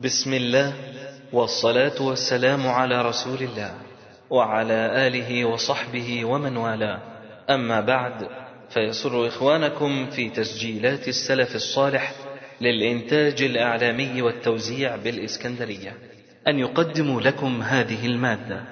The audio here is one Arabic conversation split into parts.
بسم الله والصلاة والسلام على رسول الله وعلى آله وصحبه ومن والاه. أما بعد فيسر إخوانكم في تسجيلات السلف الصالح للإنتاج الإعلامي والتوزيع بالإسكندرية. أن يقدموا لكم هذه المادة.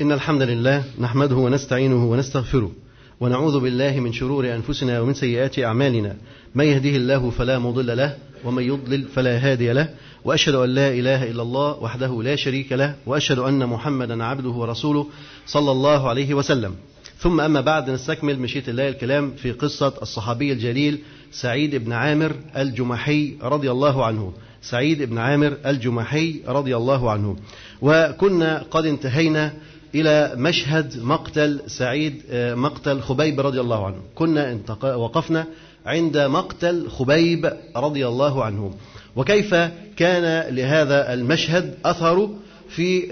إن الحمد لله نحمده ونستعينه ونستغفره ونعوذ بالله من شرور أنفسنا ومن سيئات أعمالنا. من يهده الله فلا مضل له ومن يضلل فلا هادي له وأشهد أن لا إله إلا الله وحده لا شريك له وأشهد أن محمدا عبده ورسوله صلى الله عليه وسلم. ثم أما بعد نستكمل مشيئة الله الكلام في قصة الصحابي الجليل سعيد بن عامر الجمحي رضي الله عنه. سعيد بن عامر الجمحي رضي الله عنه. وكنا قد انتهينا إلى مشهد مقتل سعيد مقتل خبيب رضي الله عنه. كنا وقفنا عند مقتل خبيب رضي الله عنه. وكيف كان لهذا المشهد أثر في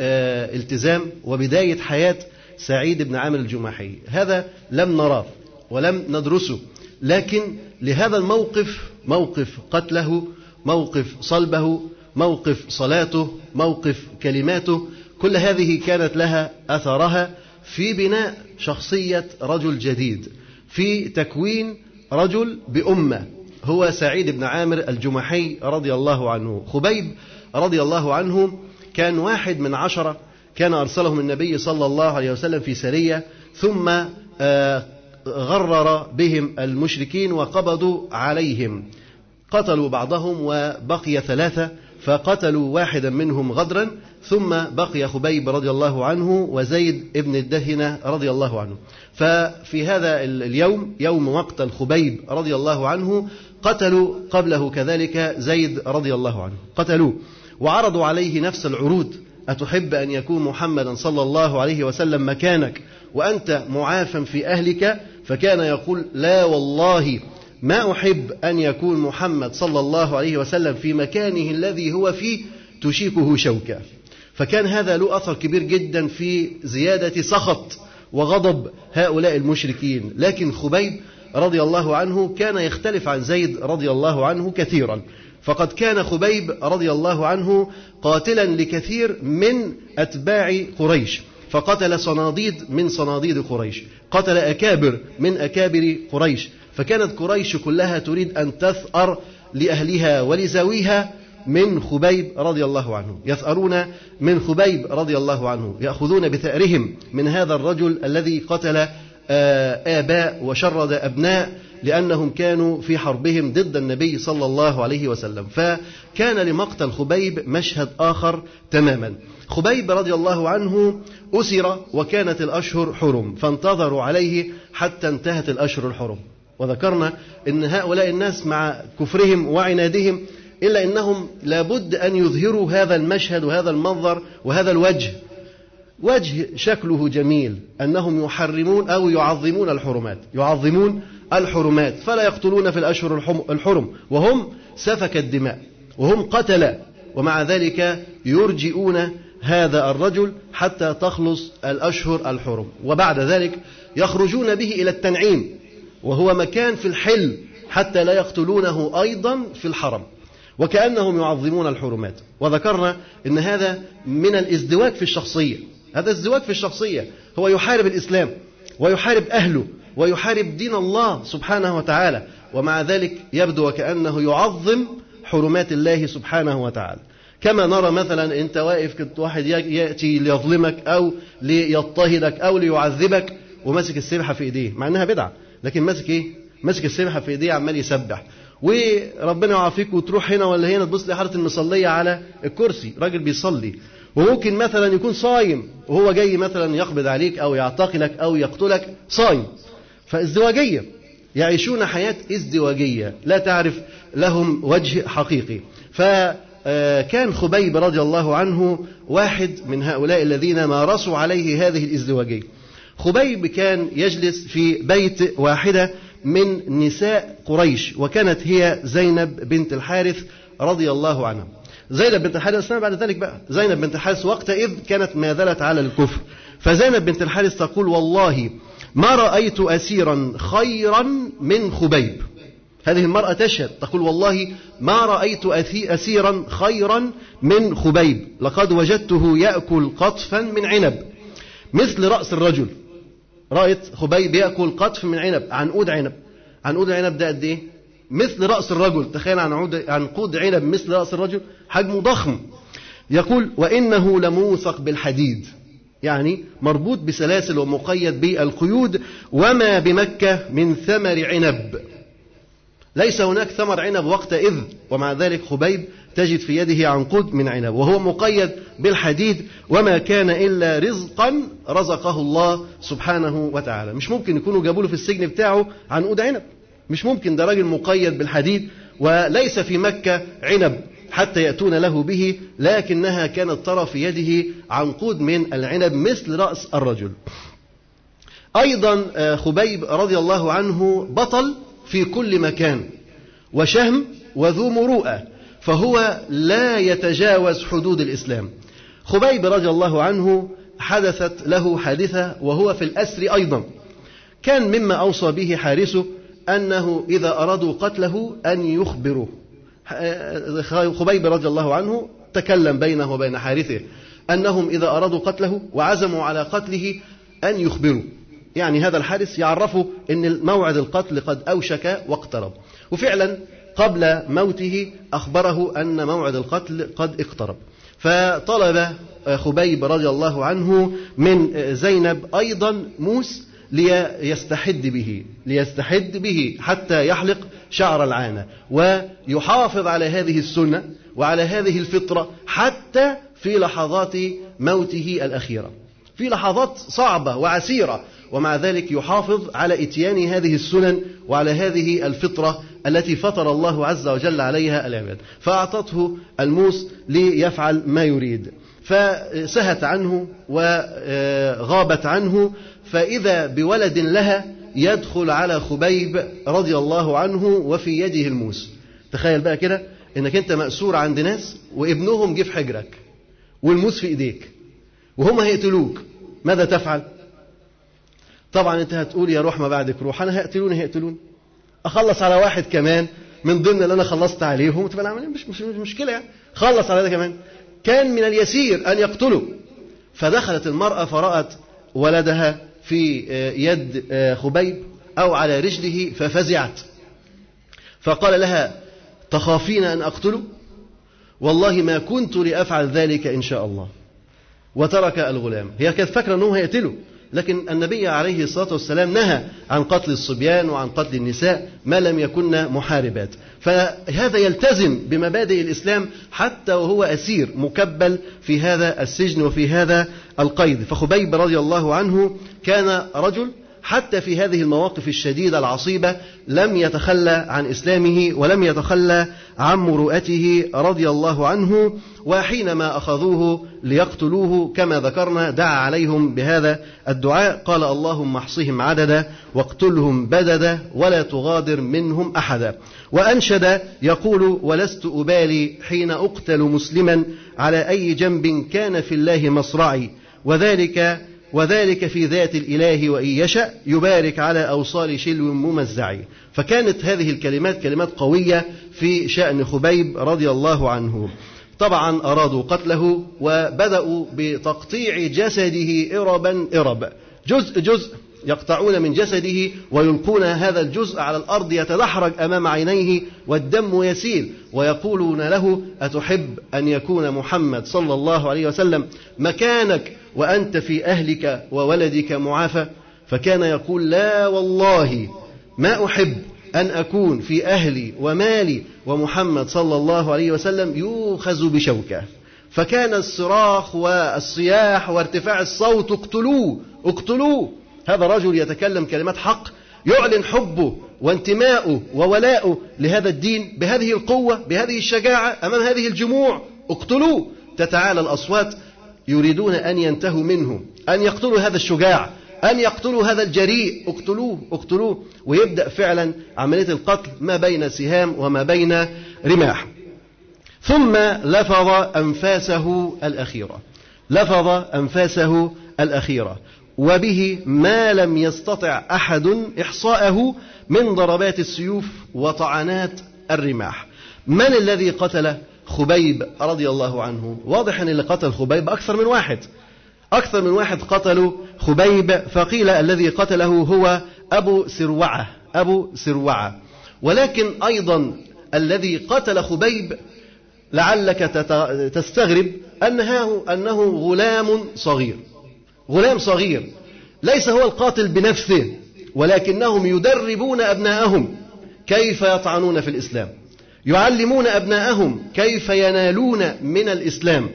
التزام وبداية حياة سعيد بن عامر الجماحي؟ هذا لم نراه ولم ندرسه لكن لهذا الموقف موقف قتله موقف صلبه موقف صلاته موقف كلماته كل هذه كانت لها أثرها في بناء شخصية رجل جديد في تكوين رجل بأمة. هو سعيد بن عامر الجمحي رضي الله عنه. خبيب رضي الله عنه كان واحد من عشرة. كان أرسلهم النبي صلى الله عليه وسلم في سرية. ثم غرر بهم المشركين وقبضوا عليهم. قتلوا بعضهم وبقي ثلاثة. فقتلوا واحدا منهم غدرا ثم بقي خبيب رضي الله عنه وزيد ابن الدهنة رضي الله عنه. ففي هذا اليوم يوم مقتل خبيب رضي الله عنه قتلوا قبله كذلك زيد رضي الله عنه. قتلوه. وعرضوا عليه نفس العروض. أتحب أن يكون محمدا صلى الله عليه وسلم مكانك وأنت معافى في أهلك؟ فكان يقول لا والله ما أحب أن يكون محمد صلى الله عليه وسلم في مكانه الذي هو فيه تشيكه شوكة. فكان هذا له أثر كبير جدا في زيادة سخط وغضب هؤلاء المشركين. لكن خبيب رضي الله عنه كان يختلف عن زيد رضي الله عنه كثيرا. فقد كان خبيب رضي الله عنه قاتلا لكثير من أتباع قريش. فقتل صناديد من صناديد قريش. قتل أكابر من أكابر قريش. فكانت قريش كلها تريد أن تثأر لأهلها ولزويها من خبيب رضي الله عنه. يثأرون من خبيب رضي الله عنه. يأخذون بثأرهم من هذا الرجل الذي قتل آباء وشرد أبناء لأنهم كانوا في حربهم ضد النبي صلى الله عليه وسلم. فكان لمقتل خبيب مشهد آخر تماما. خبيب رضي الله عنه أسر وكانت الأشهر حرم فانتظروا عليه حتى انتهت الأشهر الحرم. وذكرنا أن هؤلاء الناس مع كفرهم وعنادهم إلا أنهم لابد أن يظهروا هذا المشهد وهذا المنظر وهذا الوجه. وجه شكله جميل أنهم يحرمون أو يعظمون الحرمات يعظمون الحرمات فلا يقتلون في الأشهر الحرم وهم سفك الدماء وهم قتل ومع ذلك يرجئون هذا الرجل حتى تخلص الأشهر الحرم. وبعد ذلك يخرجون به إلى التنعيم. وهو مكان في الحل حتى لا يقتلونه أيضا في الحرم. وكأنهم يعظمون الحرمات. وذكرنا أن هذا من الازدواج في الشخصية. هذا الزواج في الشخصية. هو يحارب الإسلام ويحارب أهله ويحارب دين الله سبحانه وتعالى. ومع ذلك يبدو وكأنه يعظم حرمات الله سبحانه وتعالى. كما نرى مثلا أنت واقف كنت واحد يأتي ليظلمك أو ليضطهدك أو ليعذبك وماسك السبحة في إيديه مع إنها بدعة. لكن ماسك إيه؟ ماسك السبحه في إيديه عمال يسبح. وربنا يعافيك وتروح هنا ولا هنا تبص لحاره المصلية على الكرسي راجل بيصلي. وممكن مثلا يكون صايم وهو جاي مثلا يقبض عليك أو يعتقلك أو يقتلك صايم. فازدواجية يعيشون حياة ازدواجية. لا تعرف لهم وجه حقيقي. فكان خبيب رضي الله عنه واحد من هؤلاء الذين مارسوا عليه هذه الازدواجية. خبيب كان يجلس في بيت واحدة من نساء قريش وكانت هي زينب بنت الحارث رضي الله عنها. زينب بنت الحارث اسمها بعد ذلك بقى. زينب بنت الحارث وقتئذ كانت ما زالت على الكفر. فزينب بنت الحارث تقول والله ما رأيت أسيرا خيرا من خبيب. هذه المرأة تشهد تقول والله ما رأيت أسيرا خيرا من خبيب. لقد وجدته يأكل قطفا من عنب مثل رأس الرجل. رأيت خبيب يأكل قطف من عنب عنقود عنب. عنقود العنب ده قد إيه؟ مثل رأس الرجل. تخيل عن عنقود عنب مثل رأس الرجل حجمه ضخم. يقول وإنه لموثق بالحديد. يعني مربوط بسلاسل ومقيد بالقيود وما بمكة من ثمر عنب. ليس هناك ثمر عنب وقتئذ ومع ذلك خبيب تجد في يده عنقود من عنب وهو مقيد بالحديد وما كان إلا رزقا رزقه الله سبحانه وتعالى. مش ممكن يكونوا جابوا له في السجن بتاعه عنقود عنب. مش ممكن ده راجل مقيد بالحديد وليس في مكة عنب حتى يأتون له به لكنها كانت ترى في يده عنقود من العنب مثل رأس الرجل. أيضا آه، خبيب رضي الله عنه بطل في كل مكان وشهم وذو مروءة فهو لا يتجاوز حدود الإسلام. خبيب رضي الله عنه حدثت له حادثة وهو في الأسر أيضا. كان مما أوصى به حارسه أنه إذا أرادوا قتله أن يخبروه. خبيب رضي الله عنه تكلم بينه وبين حارثه أنهم إذا أرادوا قتله وعزموا على قتله أن يخبروا يعني هذا الحارس يعرفه أن موعد القتل قد أوشك واقترب. وفعلا قبل موته أخبره أن موعد القتل قد اقترب. فطلب خبيب رضي الله عنه من زينب أيضا موس ليستحد به ليستحد به حتى يحلق شعر العانة ويحافظ على هذه السنة وعلى هذه الفطرة حتى في لحظات موته الأخيرة. في لحظات صعبة وعسيرة ومع ذلك يحافظ على إتيان هذه السنن وعلى هذه الفطرة التي فطر الله عز وجل عليها العباد. فأعطته الموس ليفعل ما يريد. فسهت عنه وغابت عنه. فإذا بولد لها يدخل على خبيب رضي الله عنه وفي يده الموس. تخيل بقى كده إنك أنت مأسور عند ناس وابنهم جه في حجرك والموس في إيديك وهم هيقتلوك ماذا تفعل؟ طبعا أنت هتقول يا روح ما بعدك روح. أنا هيقتلوني هيقتلوني. أخلص على واحد كمان من ضمن اللي أنا خلصت عليهم تبقى العملية مش, مش, مش مشكلة يعني. خلص على ده كمان. كان من اليسير أن يقتلوا. فدخلت المرأة فرأت ولدها في يد خبيب أو على رجله ففزعت. فقال لها تخافين أن أقتله؟ والله ما كنت لأفعل ذلك إن شاء الله. وترك الغلام. هي كانت فاكرة انه هيقتله لكن النبي عليه الصلاة والسلام نهى عن قتل الصبيان وعن قتل النساء ما لم يكن محاربات. فهذا يلتزم بمبادئ الإسلام حتى وهو أسير مكبل في هذا السجن وفي هذا القيد. فخبيب رضي الله عنه كان رجل حتى في هذه المواقف الشديدة العصيبة لم يتخلى عن إسلامه ولم يتخلى عن مروءته رضي الله عنه وحينما أخذوه ليقتلوه كما ذكرنا دعا عليهم بهذا الدعاء قال اللهم احصهم عددا واقتلهم بددا ولا تغادر منهم أحدا. وأنشد يقول ولست أبالي حين أقتل مسلما على أي جنب كان في الله مصرعي وذلك وذلك في ذات الإله وإن يشأ يبارك على أوصال شلو ممزع فكانت هذه الكلمات كلمات قوية في شأن خبيب رضي الله عنه. طبعا أرادوا قتله وبدأوا بتقطيع جسده إربا إرب. جزء جزء يقطعون من جسده ويلقون هذا الجزء على الأرض يتدحرج أمام عينيه والدم يسيل. ويقولون له أتحب أن يكون محمد صلى الله عليه وسلم مكانك وأنت في أهلك وولدك معافى فكان يقول لا والله ما أحب أن أكون في أهلي ومالي ومحمد صلى الله عليه وسلم يؤخذ بشوكة. فكان الصراخ والصياح وارتفاع الصوت اقتلوه اقتلوه. هذا رجل يتكلم كلمات حق يعلن حبه وانتماؤه وولاؤه لهذا الدين بهذه القوة بهذه الشجاعة أمام هذه الجموع. اقتلوه. تتعالى الأصوات يريدون أن ينتهوا منه أن يقتلوا هذا الشجاع أن يقتلوا هذا الجريء. اقتلوه اقتلوه. ويبدأ فعلا عملية القتل ما بين سهام وما بين رماح. ثم لفظ أنفاسه الأخيرة. لفظ أنفاسه الأخيرة. وبه ما لم يستطع أحد إحصاءه من ضربات السيوف وطعنات الرماح. من الذي قتل خبيب رضي الله عنه. واضح أن اللي قتل خبيب أكثر من واحد. أكثر من واحد قتلوا خبيب فقيل الذي قتله هو أبو سروعة أبو سروعة. ولكن أيضا الذي قتل خبيب لعلك تستغرب أنه, أنه غلام صغير. غلام صغير. ليس هو القاتل بنفسه ولكنهم يدربون أبناءهم كيف يطعنون في الإسلام. يعلمون أبناءهم كيف ينالون من الإسلام.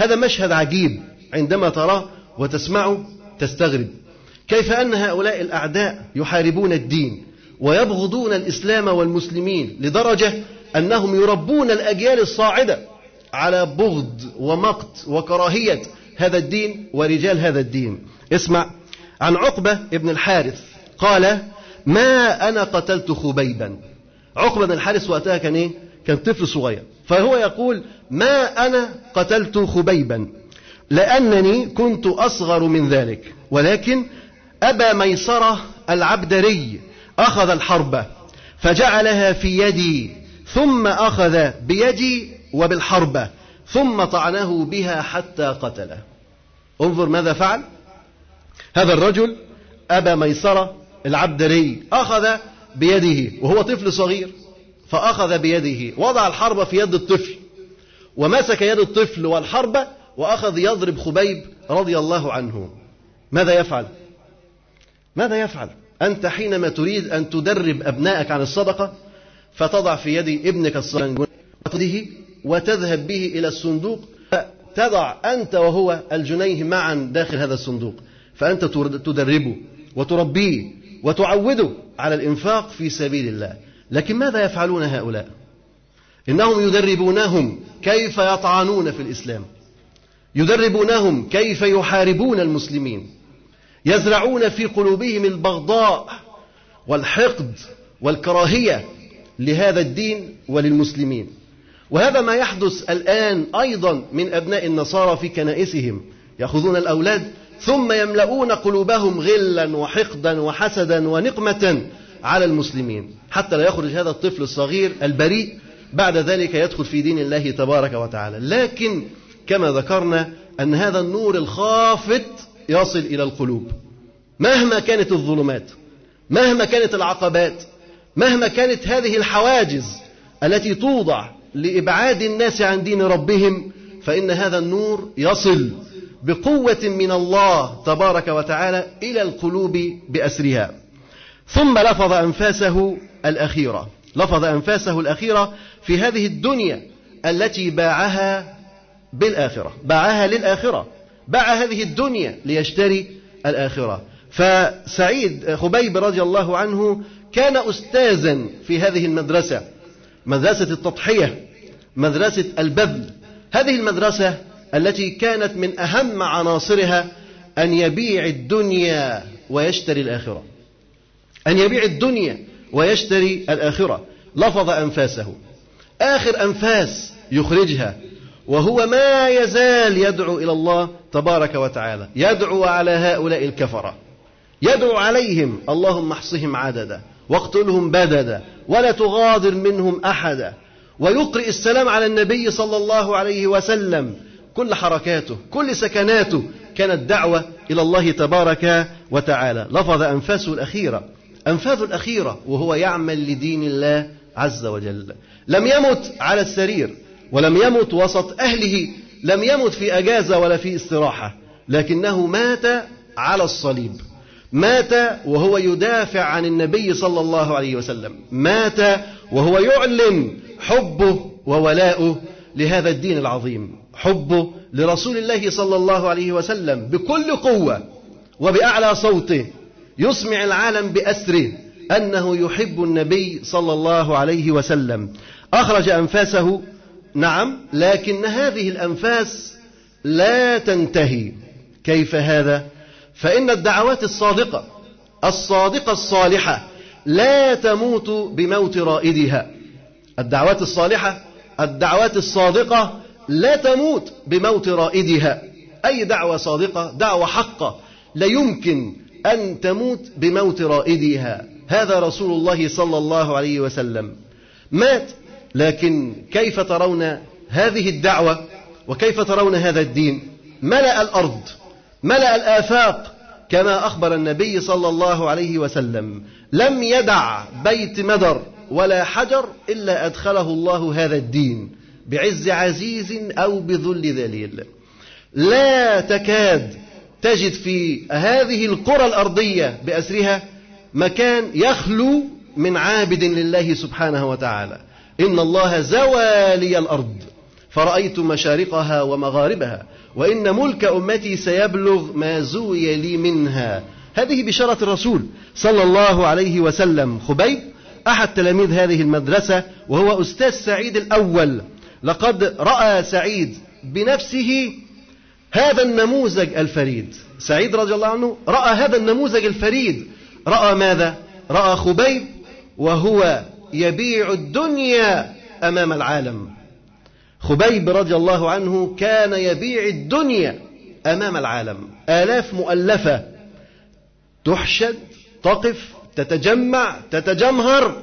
هذا مشهد عجيب عندما تراه وتسمعه تستغرب. كيف أن هؤلاء الأعداء يحاربون الدين ويبغضون الإسلام والمسلمين لدرجة أنهم يربون الأجيال الصاعدة على بغض ومقت وكراهية هذا الدين ورجال هذا الدين. اسمع. عن عقبة ابن الحارث قال ما أنا قتلت خبيبا. عقبة بن الحارث وقتها كان إيه؟ كان طفل صغير. فهو يقول ما أنا قتلت خبيبا لأنني كنت أصغر من ذلك ولكن أبا ميسرة العبدري أخذ الحرب فجعلها في يدي ثم أخذ بيدي وبالحربة ثم طعنه بها حتى قتله. انظر ماذا فعل. هذا الرجل أبا ميسرة العبدري أخذ بيده وهو طفل صغير فأخذ بيده وضع الحربة في يد الطفل ومسك يد الطفل والحربة وأخذ يضرب خبيب رضي الله عنه. ماذا يفعل؟ ماذا يفعل؟ أنت حينما تريد أن تدرب أبنائك عن الصدقة فتضع في يد ابنك الصدقة وتذهب به إلى الصندوق تضع أنت وهو الجنيه معا داخل هذا الصندوق فأنت تدربه وتربيه. وتعوده على الإنفاق في سبيل الله. لكن ماذا يفعلون هؤلاء؟ إنهم يدربونهم كيف يطعنون في الإسلام. يدربونهم كيف يحاربون المسلمين. يزرعون في قلوبهم البغضاء والحقد والكراهية لهذا الدين وللمسلمين. وهذا ما يحدث الآن أيضا من أبناء النصارى في كنائسهم. يأخذون الأولاد ثم يملؤون قلوبهم غلا وحقدا وحسدا ونقمة على المسلمين. حتى لا يخرج هذا الطفل الصغير البريء بعد ذلك يدخل في دين الله تبارك وتعالى. لكن كما ذكرنا أن هذا النور الخافت يصل إلى القلوب. مهما كانت الظلمات مهما كانت العقبات مهما كانت هذه الحواجز التي توضع لإبعاد الناس عن دين ربهم فإن هذا النور يصل بقوة من الله تبارك وتعالى إلى القلوب بأسرها. ثم لفظ أنفاسه الأخيرة. لفظ أنفاسه الأخيرة في هذه الدنيا التي باعها بالآخرة. باعها للآخرة. باع هذه الدنيا ليشتري الآخرة. فسعيد خبيب رضي الله عنه كان أستاذا في هذه المدرسة. مدرسة التضحية. مدرسة البذل. هذه المدرسة التي كانت من أهم عناصرها أن يبيع الدنيا ويشتري الآخرة. أن يبيع الدنيا ويشتري الآخرة. لفظ أنفاسه. آخر أنفاس يخرجها وهو ما يزال يدعو إلى الله تبارك وتعالى. يدعو على هؤلاء الكفرة. يدعو عليهم اللهم احصهم عددا واقتلهم بددا ولا تغادر منهم أحدا. ويقرئ السلام على النبي صلى الله عليه وسلم. كل حركاته كل سكناته كانت دعوة إلى الله تبارك وتعالى. لفظ أنفاسه الأخيرة أنفاذه الأخيرة وهو يعمل لدين الله عز وجل. لم يمت على السرير ولم يمت وسط أهله لم يمت في أجازة ولا في استراحة لكنه مات على الصليب. مات وهو يدافع عن النبي صلى الله عليه وسلم. مات وهو يعلن حبه وولاؤه لهذا الدين العظيم. حبه لرسول الله صلى الله عليه وسلم بكل قوة وبأعلى صوته. يسمع العالم بأسره أنه يحب النبي صلى الله عليه وسلم. أخرج أنفاسه. نعم لكن هذه الأنفاس لا تنتهي. كيف هذا؟ فإن الدعوات الصادقة الصادقة الصالحة لا تموت بموت رائدها. الدعوات الصالحة الدعوات الصادقة لا تموت بموت رائدها. أي دعوة صادقة؟ دعوة حقة. لا يمكن أن تموت بموت رائدها. هذا رسول الله صلى الله عليه وسلم. مات لكن كيف ترون هذه الدعوة؟ وكيف ترون هذا الدين؟ ملأ الأرض ملأ الآفاق كما أخبر النبي صلى الله عليه وسلم. لم يدع بيت مدر ولا حجر إلا أدخله الله هذا الدين بعز عزيز أو بذل ذليل. لا تكاد تجد في هذه القرى الأرضية بأسرها مكان يخلو من عابد لله سبحانه وتعالى. إن الله زوى لي الأرض. فرأيت مشارقها ومغاربها. وإن ملك أمتي سيبلغ ما زوي لي منها. هذه بشارة الرسول صلى الله عليه وسلم. خبيب أحد تلاميذ هذه المدرسة وهو أستاذ سعيد الأول. لقد رأى سعيد بنفسه هذا النموذج الفريد. سعيد رضي الله عنه رأى هذا النموذج الفريد. رأى ماذا؟ رأى خبيب وهو يبيع الدنيا أمام العالم. خبيب رضي الله عنه كان يبيع الدنيا أمام العالم. آلاف مؤلفة تحشد تقف تتجمع تتجمهر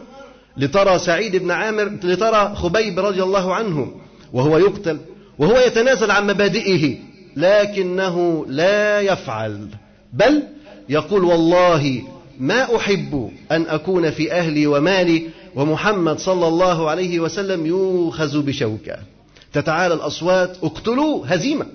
لترى سعيد بن عامر لترى خبيب رضي الله عنه وهو يقتل وهو يتنازل عن مبادئه لكنه لا يفعل. بل يقول والله ما أحب أن أكون في أهلي ومالي ومحمد صلى الله عليه وسلم يوخز بشوكة. تتعالى الأصوات اقتلوا هزيمة.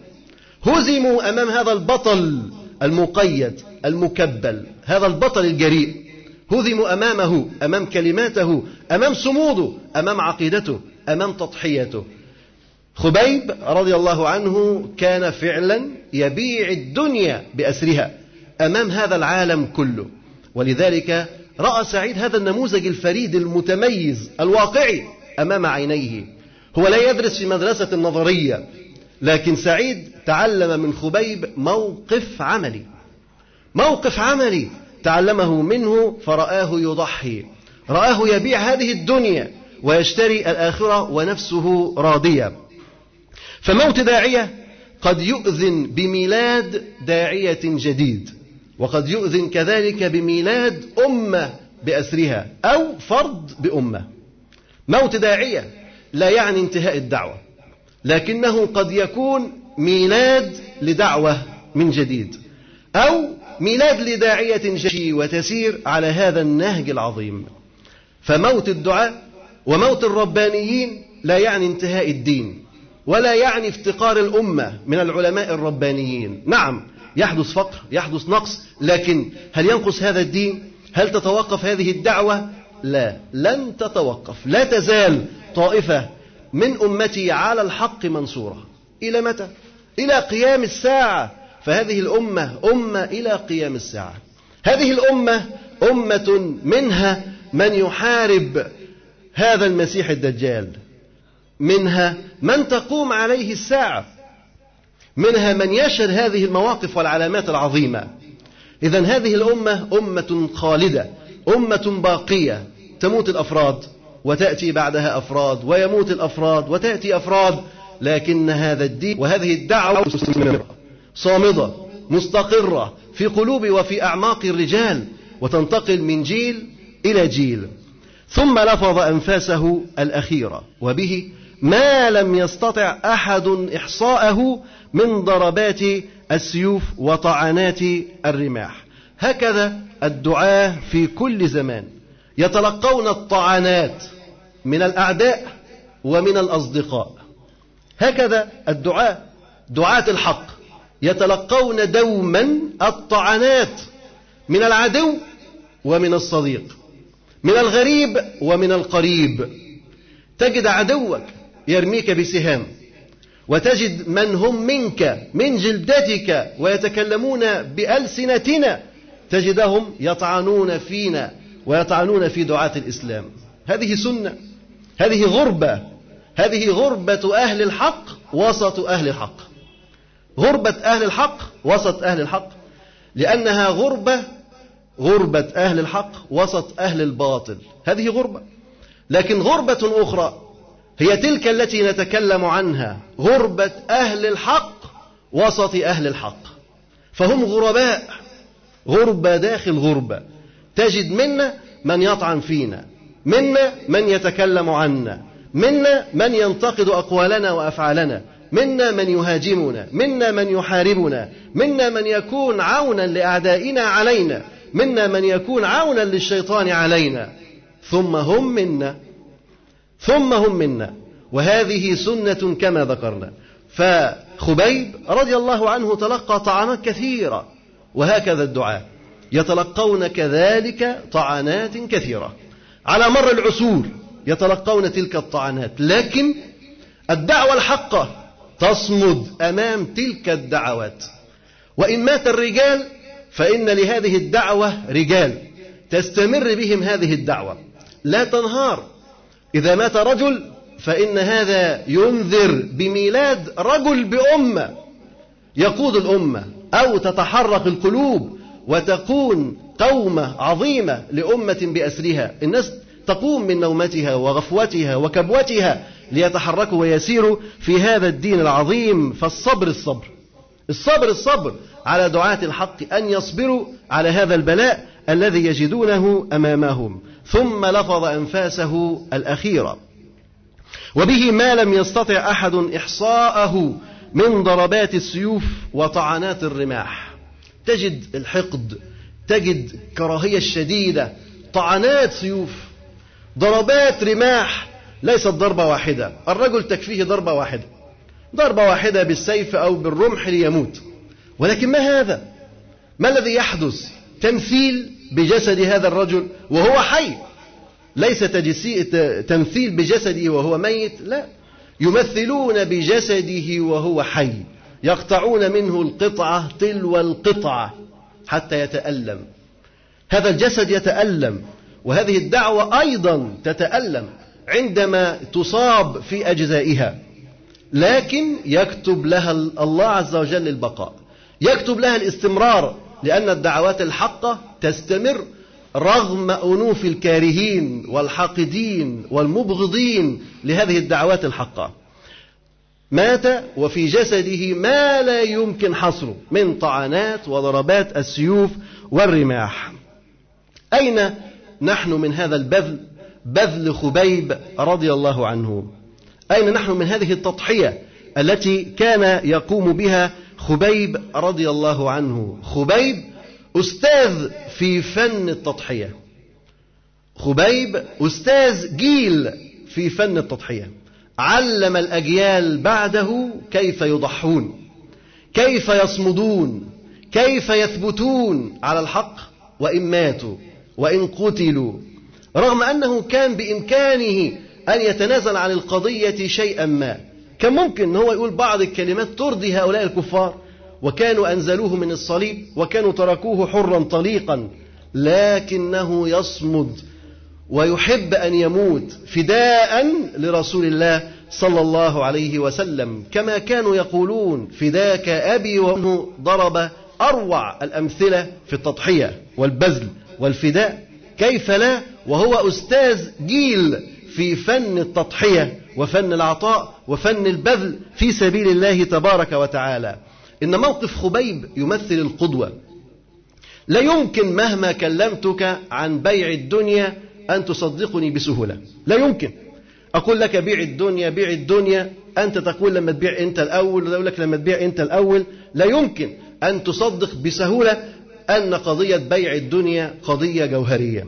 هزموا أمام هذا البطل المقيد المكبل هذا البطل الجريء. هزموا أمامه أمام كلماته أمام صموده أمام عقيدته أمام تضحيته. خبيب رضي الله عنه كان فعلا يبيع الدنيا بأسرها أمام هذا العالم كله. ولذلك رأى سعيد هذا النموذج الفريد المتميز الواقعي أمام عينيه. هو لا يدرس في مدرسة النظرية لكن سعيد تعلم من خبيب موقف عملي. موقف عملي تعلمه منه فرآه يضحي. رآه يبيع هذه الدنيا ويشتري الآخرة ونفسه راضية. فموت داعية قد يؤذن بميلاد داعية جديد وقد يؤذن كذلك بميلاد أمة بأسرها أو فرد بأمة. موت داعية لا يعني انتهاء الدعوة لكنه قد يكون ميلاد لدعوة من جديد أو ميلاد لداعية جديد وتسير على هذا النهج العظيم. فموت الدعاء وموت الربانيين لا يعني انتهاء الدين ولا يعني افتقار الأمة من العلماء الربانيين. نعم يحدث فقر يحدث نقص لكن هل ينقص هذا الدين؟ هل تتوقف هذه الدعوة؟ لا لن تتوقف. لا تزال طائفة من أمتي على الحق منصورة. إلى متى؟ إلى قيام الساعة فهذه الأمة أمة إلى قيام الساعة. هذه الأمة أمة منها من يحارب هذا المسيح الدجال. منها من تقوم عليه الساعة. منها من يشهد هذه المواقف والعلامات العظيمة. إذا هذه الأمة أمة خالدة أمة باقية. تموت الأفراد وتأتي بعدها أفراد ويموت الأفراد وتأتي أفراد لكن هذا الدين وهذه الدعوة صامدة مستقرة في قلوب وفي أعماق الرجال وتنتقل من جيل إلى جيل. ثم لفظ أنفاسه الأخيرة وبه ما لم يستطع أحد إحصاءه من ضربات السيوف وطعنات الرماح. هكذا الدعاة في كل زمان. يتلقون الطعنات من الأعداء ومن الأصدقاء. هكذا الدعاة دعاة الحق. يتلقون دوما الطعنات من العدو ومن الصديق من الغريب ومن القريب. تجد عدوك يرميك بسهام وتجد من هم منك من جلدتك ويتكلمون بألسنتنا. تجدهم يطعنون فينا ويطعنون في دعاة الإسلام. هذه سنة هذه غربة هذه غربة أهل الحق وسط أهل الحق. غربة أهل الحق وسط أهل الحق. لأنها غربة غربة أهل الحق وسط أهل الباطل. هذه غربة. لكن غربة أخرى هي تلك التي نتكلم عنها. غربة أهل الحق وسط أهل الحق. فهم غرباء. غربة داخل غربة. تجد منا من يطعن فينا. منا من يتكلم عنا. منا من ينتقد أقوالنا وأفعالنا. منا من يهاجمنا منا من يحاربنا منا من يكون عونا لأعدائنا علينا منا من يكون عونا للشيطان علينا. ثم هم منا ثم هم منا. وهذه سنة كما ذكرنا. فخبيب رضي الله عنه تلقى طعنات كثيرة وهكذا الدعاء. يتلقون كذلك طعنات كثيرة. على مر العصور يتلقون تلك الطعنات لكن الدعوة الحقة تصمد أمام تلك الدعوات. وإن مات الرجال فإن لهذه الدعوة رجال. تستمر بهم هذه الدعوة. لا تنهار. إذا مات رجل فإن هذا ينذر بميلاد رجل بأمة. يقود الأمة أو تتحرك القلوب وتكون قومة عظيمة لأمة بأسرها. الناس تقوم من نومتها وغفوتها وكبوتها ليتحركوا ويسيروا في هذا الدين العظيم فالصبر الصبر. الصبر الصبر على دعاة الحق أن يصبروا على هذا البلاء الذي يجدونه أمامهم. ثم لفظ أنفاسه الأخيرة وبه ما لم يستطع أحد إحصاءه من ضربات السيوف وطعنات الرماح. تجد الحقد تجد كراهية الشديدة طعنات سيوف ضربات رماح ليست ضربة واحدة. الرجل تكفيه ضربة واحدة. ضربة واحدة بالسيف أو بالرمح ليموت. ولكن ما هذا؟ ما الذي يحدث تمثيل بجسد هذا الرجل وهو حي؟ ليس تمثيل بجسده وهو ميت لا. يمثلون بجسده وهو حي. يقطعون منه القطعة تلو القطعة حتى يتألم. هذا الجسد يتألم. وهذه الدعوة أيضا تتألم عندما تصاب في أجزائها. لكن يكتب لها الله عز وجل البقاء. يكتب لها الاستمرار لأن الدعوات الحقة تستمر رغم أنوف الكارهين والحاقدين والمبغضين لهذه الدعوات الحقة. مات وفي جسده ما لا يمكن حصره من طعنات وضربات السيوف والرماح. أين نحن من هذا البذل بذل خبيب رضي الله عنه. أين نحن من هذه التضحية التي كان يقوم بها خبيب رضي الله عنه؟ خبيب أستاذ في فن التضحية. خبيب أستاذ جيل في فن التضحية. علم الأجيال بعده كيف يضحون كيف يصمدون كيف يثبتون على الحق وإن ماتوا. وإن قتلوا رغم أنه كان بإمكانه أن يتنازل عن القضية شيئا ما. كان ممكن أن هو يقول بعض الكلمات ترضي هؤلاء الكفار وكانوا أنزلوه من الصليب وكانوا تركوه حرا طليقا لكنه يصمد ويحب أن يموت فداء لرسول الله صلى الله عليه وسلم. كما كانوا يقولون فداك أبي وأنه ضرب أروع الأمثلة في التضحية والبذل. والفداء كيف لا؟ وهو أستاذ جيل في فن التضحية وفن العطاء وفن البذل في سبيل الله تبارك وتعالى. إن موقف خبيب يمثل القدوة. لا يمكن مهما كلمتك عن بيع الدنيا أن تصدقني بسهولة. لا يمكن. أقول لك بيع الدنيا بيع الدنيا. أنت تقول لما تبيع أنت الأول أقول لك لما تبيع أنت الأول. لا يمكن أن تصدق بسهولة أن قضية بيع الدنيا قضية جوهرية.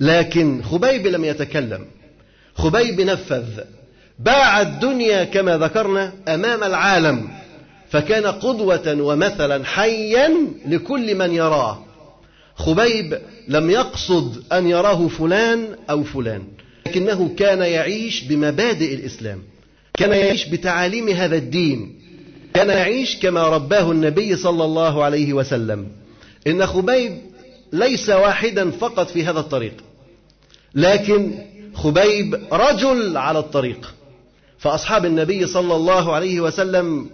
لكن خبيب لم يتكلم. خبيب نفذ. باع الدنيا كما ذكرنا أمام العالم. فكان قدوة ومثلا حيا لكل من يراه. خبيب لم يقصد أن يراه فلان أو فلان. لكنه كان يعيش بمبادئ الإسلام. كان يعيش بتعاليم هذا الدين. كان يعيش كما رباه النبي صلى الله عليه وسلم. إن خبيب ليس واحدا فقط في هذا الطريق لكن خبيب رجل على الطريق. فأصحاب النبي صلى الله عليه وسلم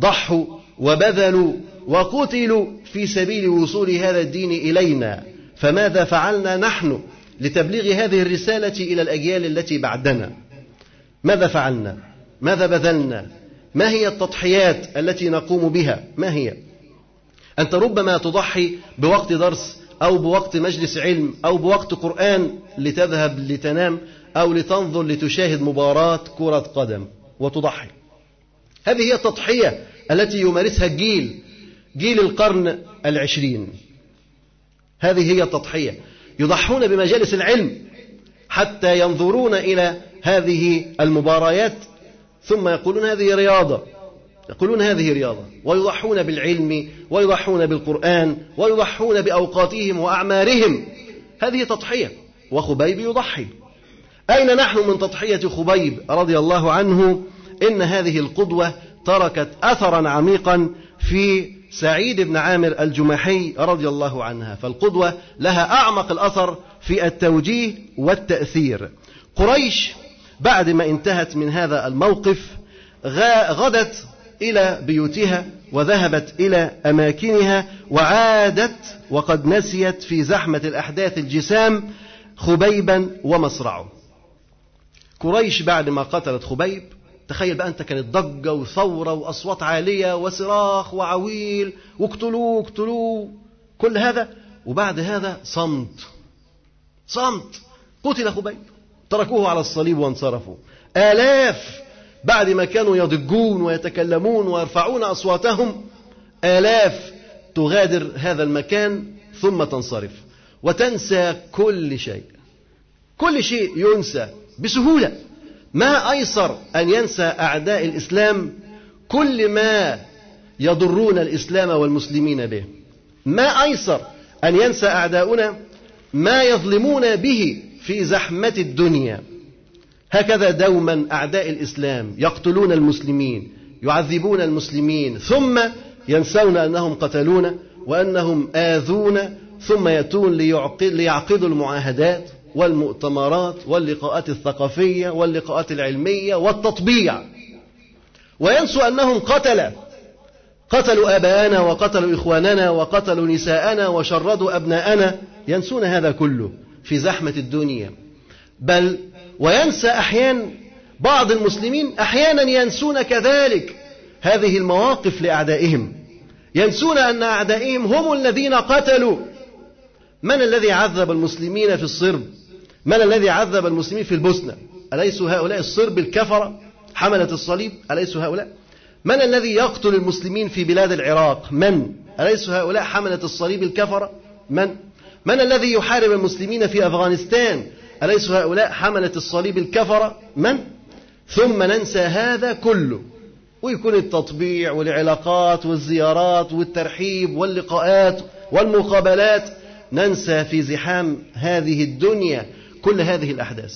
ضحوا وبذلوا وقتلوا في سبيل وصول هذا الدين إلينا. فماذا فعلنا نحن لتبليغ هذه الرسالة إلى الأجيال التي بعدنا؟ ماذا فعلنا؟ ماذا بذلنا؟ ما هي التضحيات التي نقوم بها؟ ما هي؟ أنت ربما تضحي بوقت درس أو بوقت مجلس علم أو بوقت قرآن لتذهب لتنام أو لتنظر لتشاهد مباراة كرة قدم وتضحي. هذه هي التضحية التي يمارسها الجيل جيل القرن العشرين. هذه هي التضحية. يضحون بمجالس العلم حتى ينظرون إلى هذه المباريات ثم يقولون هذه رياضة. يقولون هذه رياضة ويضحون بالعلم ويضحون بالقرآن ويضحون بأوقاتهم وأعمارهم. هذه تضحية وخبيب يضحي. أين نحن من تضحية خبيب رضي الله عنه؟ إن هذه القدوة تركت أثرا عميقا في سعيد بن عامر الجمحي رضي الله عنها. فالقدوة لها أعمق الأثر في التوجيه والتأثير. قريش بعد ما انتهت من هذا الموقف غدت إلى بيوتها وذهبت إلى أماكنها وعادت وقد نسيت في زحمة الأحداث الجسام خبيبا ومصرعه. قريش بعد ما قتلت خبيب تخيل بقى أنت كانت ضجة وثورة وأصوات عالية وصراخ وعويل واقتلوه اقتلوه كل هذا وبعد هذا صمت. صمت. قتل خبيب. تركوه على الصليب وانصرفوا. آلاف بعد ما كانوا يضجون ويتكلمون ويرفعون أصواتهم آلاف تغادر هذا المكان ثم تنصرف وتنسى كل شيء. كل شيء ينسى بسهولة. ما أيسر أن ينسى أعداء الإسلام كل ما يضرون الإسلام والمسلمين به. ما أيسر أن ينسى أعداؤنا ما يظلمون به في زحمة الدنيا. هكذا دوما أعداء الإسلام يقتلون المسلمين يعذبون المسلمين ثم ينسون أنهم قتلونا وأنهم آذونا ثم يأتون ليعقدوا المعاهدات والمؤتمرات واللقاءات الثقافية واللقاءات العلمية والتطبيع. وينسوا أنهم قتل قتلوا آباءنا وقتلوا إخواننا وقتلوا نساءنا وشردوا أبناءنا. ينسون هذا كله في زحمة الدنيا. بل وينسى أحيانا بعض المسلمين أحيانا ينسون كذلك. هذه المواقف لأعدائهم. ينسون أن أعدائهم هم الذين قتلوا. من الذي عذب المسلمين في الصرب؟ من الذي عذب المسلمين في البوسنة؟ أليسوا هؤلاء الصرب الكفرة؟ حملة الصليب؟ أليسوا هؤلاء؟ من الذي يقتل المسلمين في بلاد العراق؟ من؟ أليسوا هؤلاء حملة الصليب الكفرة؟ من؟ من الذي يحارب المسلمين في أفغانستان؟ أليسوا هؤلاء حملة الصليب الكفرة؟ من؟ ثم ننسى هذا كله. ويكون التطبيع والعلاقات والزيارات والترحيب واللقاءات والمقابلات. ننسى في زحام هذه الدنيا كل هذه الأحداث.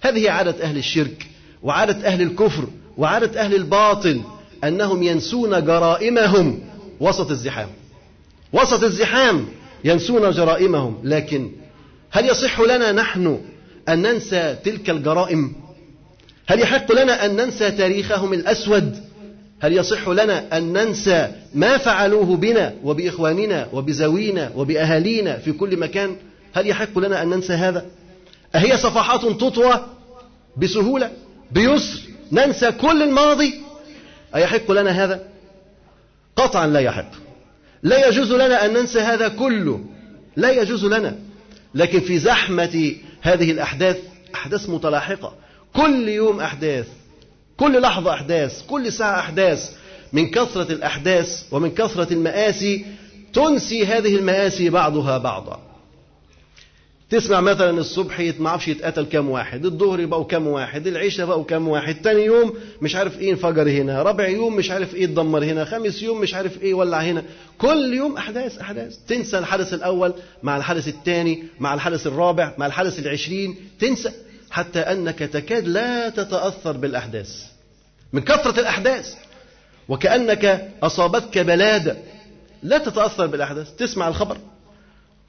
هذه عادة أهل الشرك وعادة أهل الكفر وعادة أهل الباطل أنهم ينسون جرائمهم وسط الزحام. وسط الزحام ينسون جرائمهم. لكن هل يصح لنا نحن أن ننسى تلك الجرائم؟ هل يحق لنا أن ننسى تاريخهم الأسود؟ هل يصح لنا أن ننسى ما فعلوه بنا وبإخواننا وبزوينا وبأهالينا في كل مكان؟ هل يحق لنا أن ننسى هذا؟ أهي صفحات تطوى بسهولة بيسر ننسى كل الماضي. أيحق لنا هذا؟ قطعا لا يحق. لا يجوز لنا أن ننسى هذا كله. لا يجوز لنا. لكن في زحمة هذه الأحداث أحداث متلاحقة. كل يوم أحداث كل لحظة أحداث كل ساعة أحداث. من كثرة الأحداث ومن كثرة المآسي تنسي هذه المآسي بعضها بعضا. تسمع مثلا الصبح ما أعرفش يتقتل كام واحد الظهر بقوا كام واحد العشاء بقوا كام واحد تاني يوم مش عارف إيه انفجر هنا رابع يوم مش عارف إيه اتدمر هنا خامس يوم مش عارف إيه ولع هنا. كل يوم أحداث أحداث. تنسى الحدث الأول مع الحدث الثاني مع الحدث الرابع مع الحدث العشرين. تنسى حتى أنك تكاد لا تتأثر بالأحداث. من كثرة الأحداث. وكأنك أصابتك بلادة لا تتأثر بالأحداث. تسمع الخبر.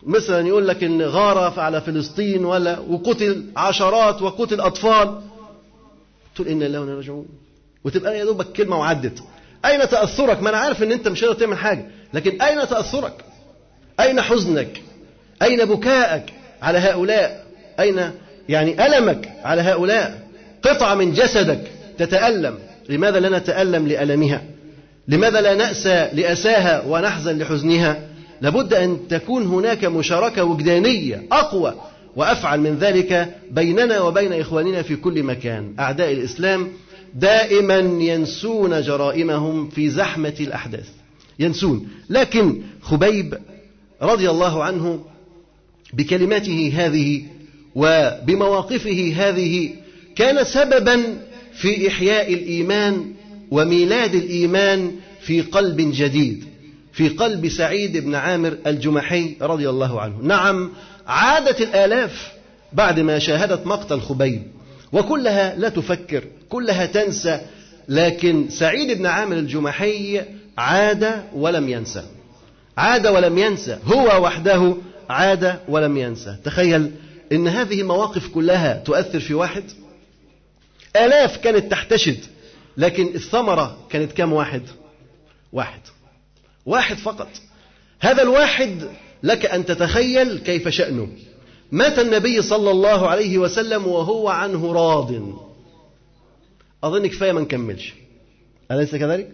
مثلا يقول لك إن غارة على فلسطين ولا وقتل عشرات وقتل أطفال. تقول إن الله وإنا راجعون. وتبقى يا دوبك كلمة وعدت. أين تأثرك؟ ما أنا عارف إن أنت مش قادر تعمل حاجة. لكن أين تأثرك؟ أين حزنك؟ أين بكائك على هؤلاء؟ أين يعني ألمك على هؤلاء؟ قطعه من جسدك تتألم. لماذا لا نتألم لألمها؟ لماذا لا نأسى لأساها ونحزن لحزنها؟ لابد أن تكون هناك مشاركة وجدانية أقوى وأفعل من ذلك بيننا وبين إخواننا في كل مكان. أعداء الإسلام دائما ينسون جرائمهم في زحمة الأحداث. ينسون. لكن خبيب رضي الله عنه بكلماته هذه وبمواقفه هذه كان سببا في إحياء الإيمان وميلاد الإيمان في قلب جديد. في قلب سعيد بن عامر الجمحي رضي الله عنه. نعم عادت الآلاف بعد ما شاهدت مقتل خبيب وكلها لا تفكر كلها تنسى لكن سعيد بن عامر الجمحي عاد ولم ينسى. عاد ولم ينسى هو وحده عاد ولم ينسى. تخيل إن هذه المواقف كلها تؤثر في واحد؟ آلاف كانت تحتشد لكن الثمرة كانت كم واحد؟ واحد. واحد فقط. هذا الواحد لك أن تتخيل كيف شأنه. مات النبي صلى الله عليه وسلم وهو عنه راض. أظن كفاية ما نكملش. أليس كذلك؟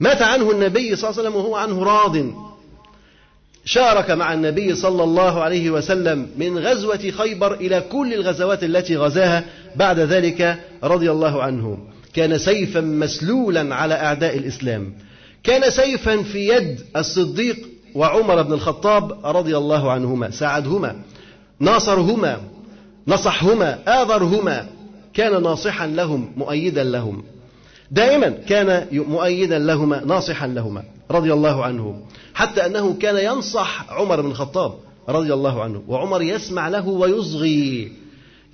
مات عنه النبي صلى الله عليه وسلم وهو عنه راض. شارك مع النبي صلى الله عليه وسلم من غزوة خيبر إلى كل الغزوات التي غزاها بعد ذلك رضي الله عنه. كان سيفا مسلولا على أعداء الإسلام. كان سيفا في يد الصديق وعمر بن الخطاب رضي الله عنهما ساعدهما ناصرهما نصحهما آذرهما كان ناصحا لهم مؤيدا لهم. دائما كان مؤيدا لهما ناصحا لهما رضي الله عنه. حتى أنه كان ينصح عمر بن الخطاب رضي الله عنه وعمر يسمع له ويصغي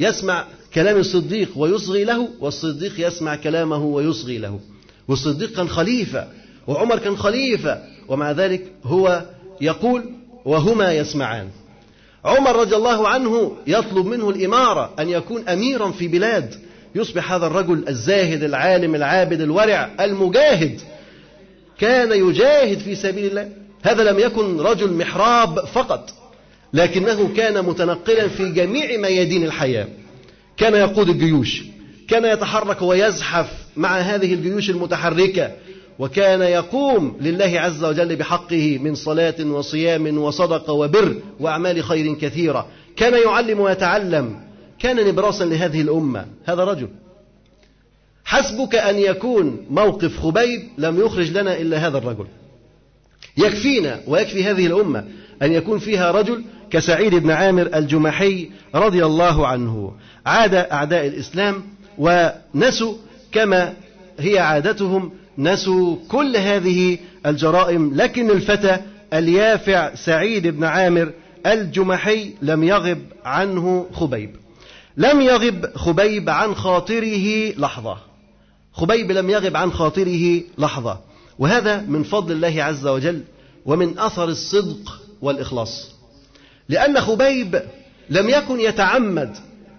يسمع كلام الصديق ويصغي له والصديق يسمع كلامه ويصغي له. والصديق كان خليفة. وعمر كان خليفة ومع ذلك هو يقول وهما يسمعان. عمر رضي الله عنه يطلب منه الإمارة أن يكون أميرا في بلاد. يصبح هذا الرجل الزاهد العالم العابد الورع المجاهد. كان يجاهد في سبيل الله. هذا لم يكن رجل محراب فقط لكنه كان متنقلا في جميع ميادين الحياة. كان يقود الجيوش كان يتحرك ويزحف مع هذه الجيوش المتحركة. وكان يقوم لله عز وجل بحقه من صلاة وصيام وصدقة وبر وأعمال خير كثيرة. كان يعلم ويتعلم. كان نبراسا لهذه الأمة. هذا رجل. حسبك أن يكون موقف خبيب لم يخرج لنا إلا هذا الرجل. يكفينا ويكفي هذه الأمة أن يكون فيها رجل كسعيد بن عامر الجمحي رضي الله عنه. عاد أعداء الإسلام ونسوا كما هي عادتهم نسوا كل هذه الجرائم لكن الفتى اليافع سعيد بن عامر الجمحي لم يغب عنه خبيب. لم يغب خبيب عن خاطره لحظة. خبيب لم يغب عن خاطره لحظة. وهذا من فضل الله عز وجل ومن أثر الصدق والإخلاص. لأن خبيب لم يكن يتعمد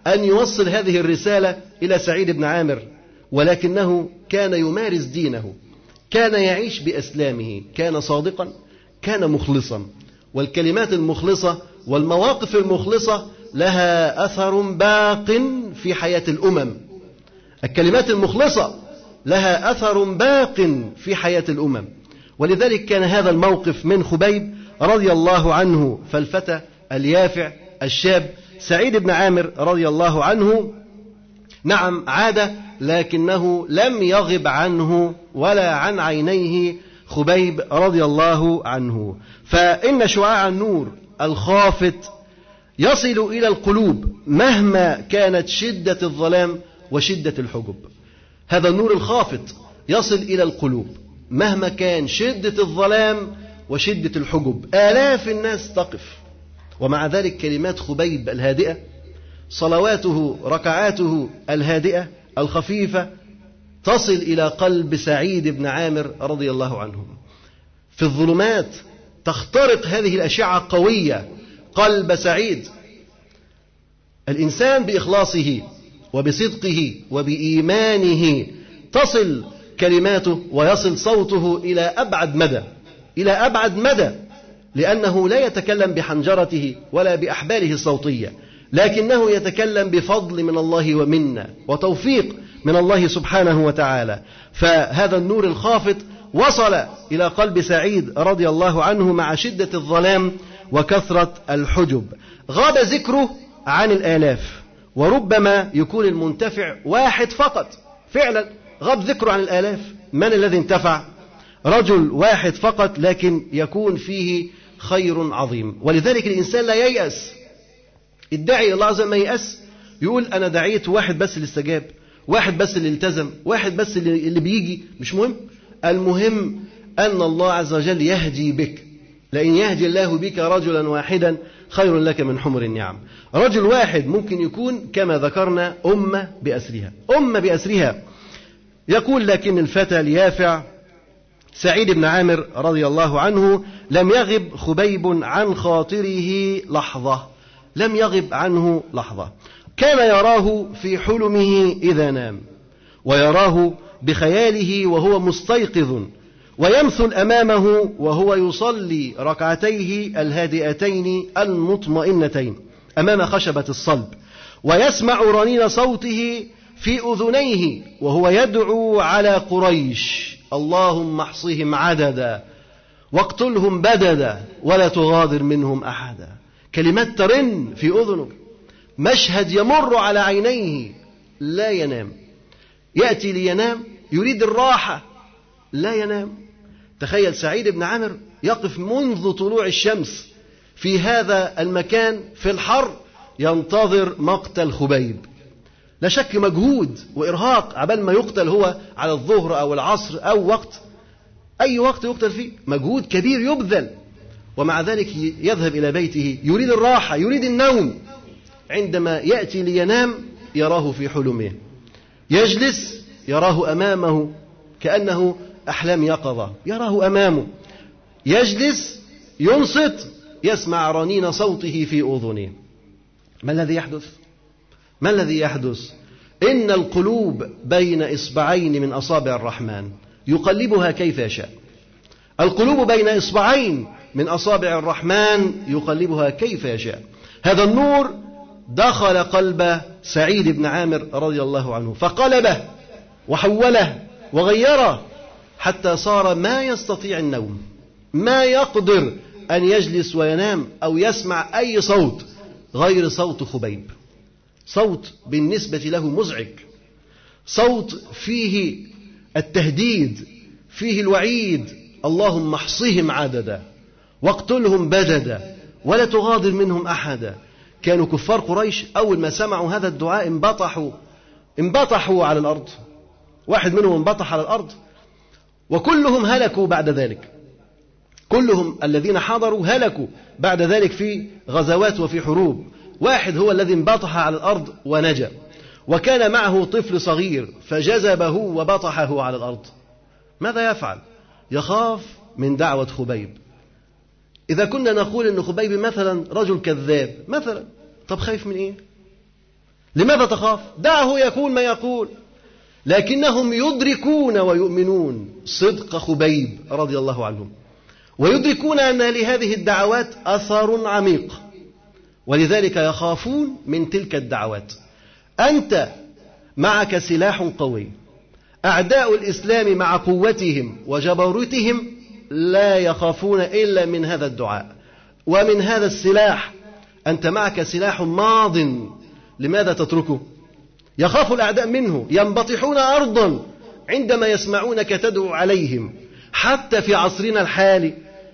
أن يوصل هذه الرسالة إلى سعيد بن عامر. ولكنه كان يمارس دينه كان يعيش بأسلامه كان صادقا كان مخلصا. والكلمات المخلصة والمواقف المخلصة لها أثر باق في حياة الأمم. الكلمات المخلصة لها أثر باق في حياة الأمم. ولذلك كان هذا الموقف من خبيب رضي الله عنه فالفتى اليافع الشاب سعيد بن عامر رضي الله عنه. نعم عاد لكنه لم يغب عنه ولا عن عينيه خبيب رضي الله عنه. فإن شعاع النور الخافت يصل إلى القلوب مهما كانت شدة الظلام وشدة الحجب. هذا النور الخافت يصل إلى القلوب مهما كان شدة الظلام وشدة الحجب. آلاف الناس تقف. ومع ذلك كلمات خبيب الهادئة صلواته ركعاته الهادئة الخفيفة تصل إلى قلب سعيد بن عامر رضي الله عنه. في الظلمات تخترق هذه الأشعة القوية قلب سعيد. الإنسان بإخلاصه وبصدقه وبإيمانه تصل كلماته ويصل صوته إلى أبعد مدى إلى أبعد مدى لأنه لا يتكلم بحنجرته ولا بأحباله الصوتية. لكنه يتكلم بفضل من الله ومنا وتوفيق من الله سبحانه وتعالى. فهذا النور الخافت وصل إلى قلب سعيد رضي الله عنه مع شدة الظلام وكثرة الحجب. غاب ذكره عن الآلاف وربما يكون المنتفع واحد فقط. فعلا غاب ذكره عن الآلاف. من الذي انتفع؟ رجل واحد فقط لكن يكون فيه خير عظيم. ولذلك الإنسان لا ييأس الداعي الله عز وجل ما ييأس يقول أنا دعيت واحد بس اللي استجاب واحد بس اللي التزم واحد بس اللي, بيجي. مش مهم. المهم أن الله عز وجل يهدي بك. لئن يهدي الله بك رجلا واحدا خير لك من حمر النعم. رجل واحد ممكن يكون كما ذكرنا أمة بأسرها. أمة بأسرها. يقول لكن الفتى اليافع سعيد بن عامر رضي الله عنه لم يغب خبيب عن خاطره لحظة. لم يغب عنه لحظة. كان يراه في حلمه إذا نام ويراه بخياله وهو مستيقظ ويمثل أمامه وهو يصلي ركعتيه الهادئتين المطمئنتين أمام خشبة الصلب ويسمع رنين صوته في أذنيه وهو يدعو على قريش اللهم احصهم عددا واقتلهم بددا ولا تغادر منهم أحدا. كلمات ترن في أذنه مشهد يمر على عينيه لا ينام. يأتي لينام يريد الراحة لا ينام. تخيل سعيد بن عامر يقف منذ طلوع الشمس في هذا المكان في الحر ينتظر مقتل خبيب. لا شك مجهود وإرهاق عبال ما يقتل هو على الظهر أو العصر أو وقت. أي وقت يقتل فيه؟ مجهود كبير يبذل. ومع ذلك يذهب إلى بيته يريد الراحة يريد النوم. عندما يأتي لينام يراه في حلمه. يجلس يراه أمامه كأنه أحلام يقظة. يراه أمامه. يجلس ينصت يسمع رنين صوته في أذنه. ما الذي يحدث؟ ما الذي يحدث؟ إن القلوب بين إصبعين من أصابع الرحمن. يقلبها كيف يشاء. القلوب بين إصبعين من أصابع الرحمن يقلبها كيف يشاء. هذا النور دخل قلب سعيد بن عامر رضي الله عنه فقلبه وحوله وغيره حتى صار ما يستطيع النوم ما يقدر أن يجلس وينام أو يسمع أي صوت غير صوت خبيب. صوت بالنسبة له مزعج. صوت فيه التهديد فيه الوعيد. اللهم احصهم عددا. واقتلهم بددا ولا تغادر منهم أحدا. كانوا كفار قريش أول ما سمعوا هذا الدعاء انبطحوا. انبطحوا على الأرض. واحد منهم انبطح على الأرض. وكلهم هلكوا بعد ذلك. كلهم الذين حضروا هلكوا بعد ذلك في غزوات وفي حروب. واحد هو الذي انبطح على الأرض ونجا. وكان معه طفل صغير فجذبه وبطحه على الأرض. ماذا يفعل؟ يخاف من دعوة خبيب. إذا كنا نقول أن خبيب مثلا رجل كذاب مثلا طب خايف من إيه؟ لماذا تخاف؟ دعه يقول ما يقول. لكنهم يدركون ويؤمنون صدق خبيب رضي الله عنهم. ويدركون أن لهذه الدعوات أثر عميق. ولذلك يخافون من تلك الدعوات. أنت معك سلاح قوي. أعداء الإسلام مع قوتهم وجبروتهم لا يخافون إلا من هذا الدعاء. ومن هذا السلاح أنت معك سلاح ماض. لماذا تتركه؟ يخاف الأعداء منه ينبطحون أرضا عندما يسمعونك تدعو عليهم. حتى في عصرنا الحالي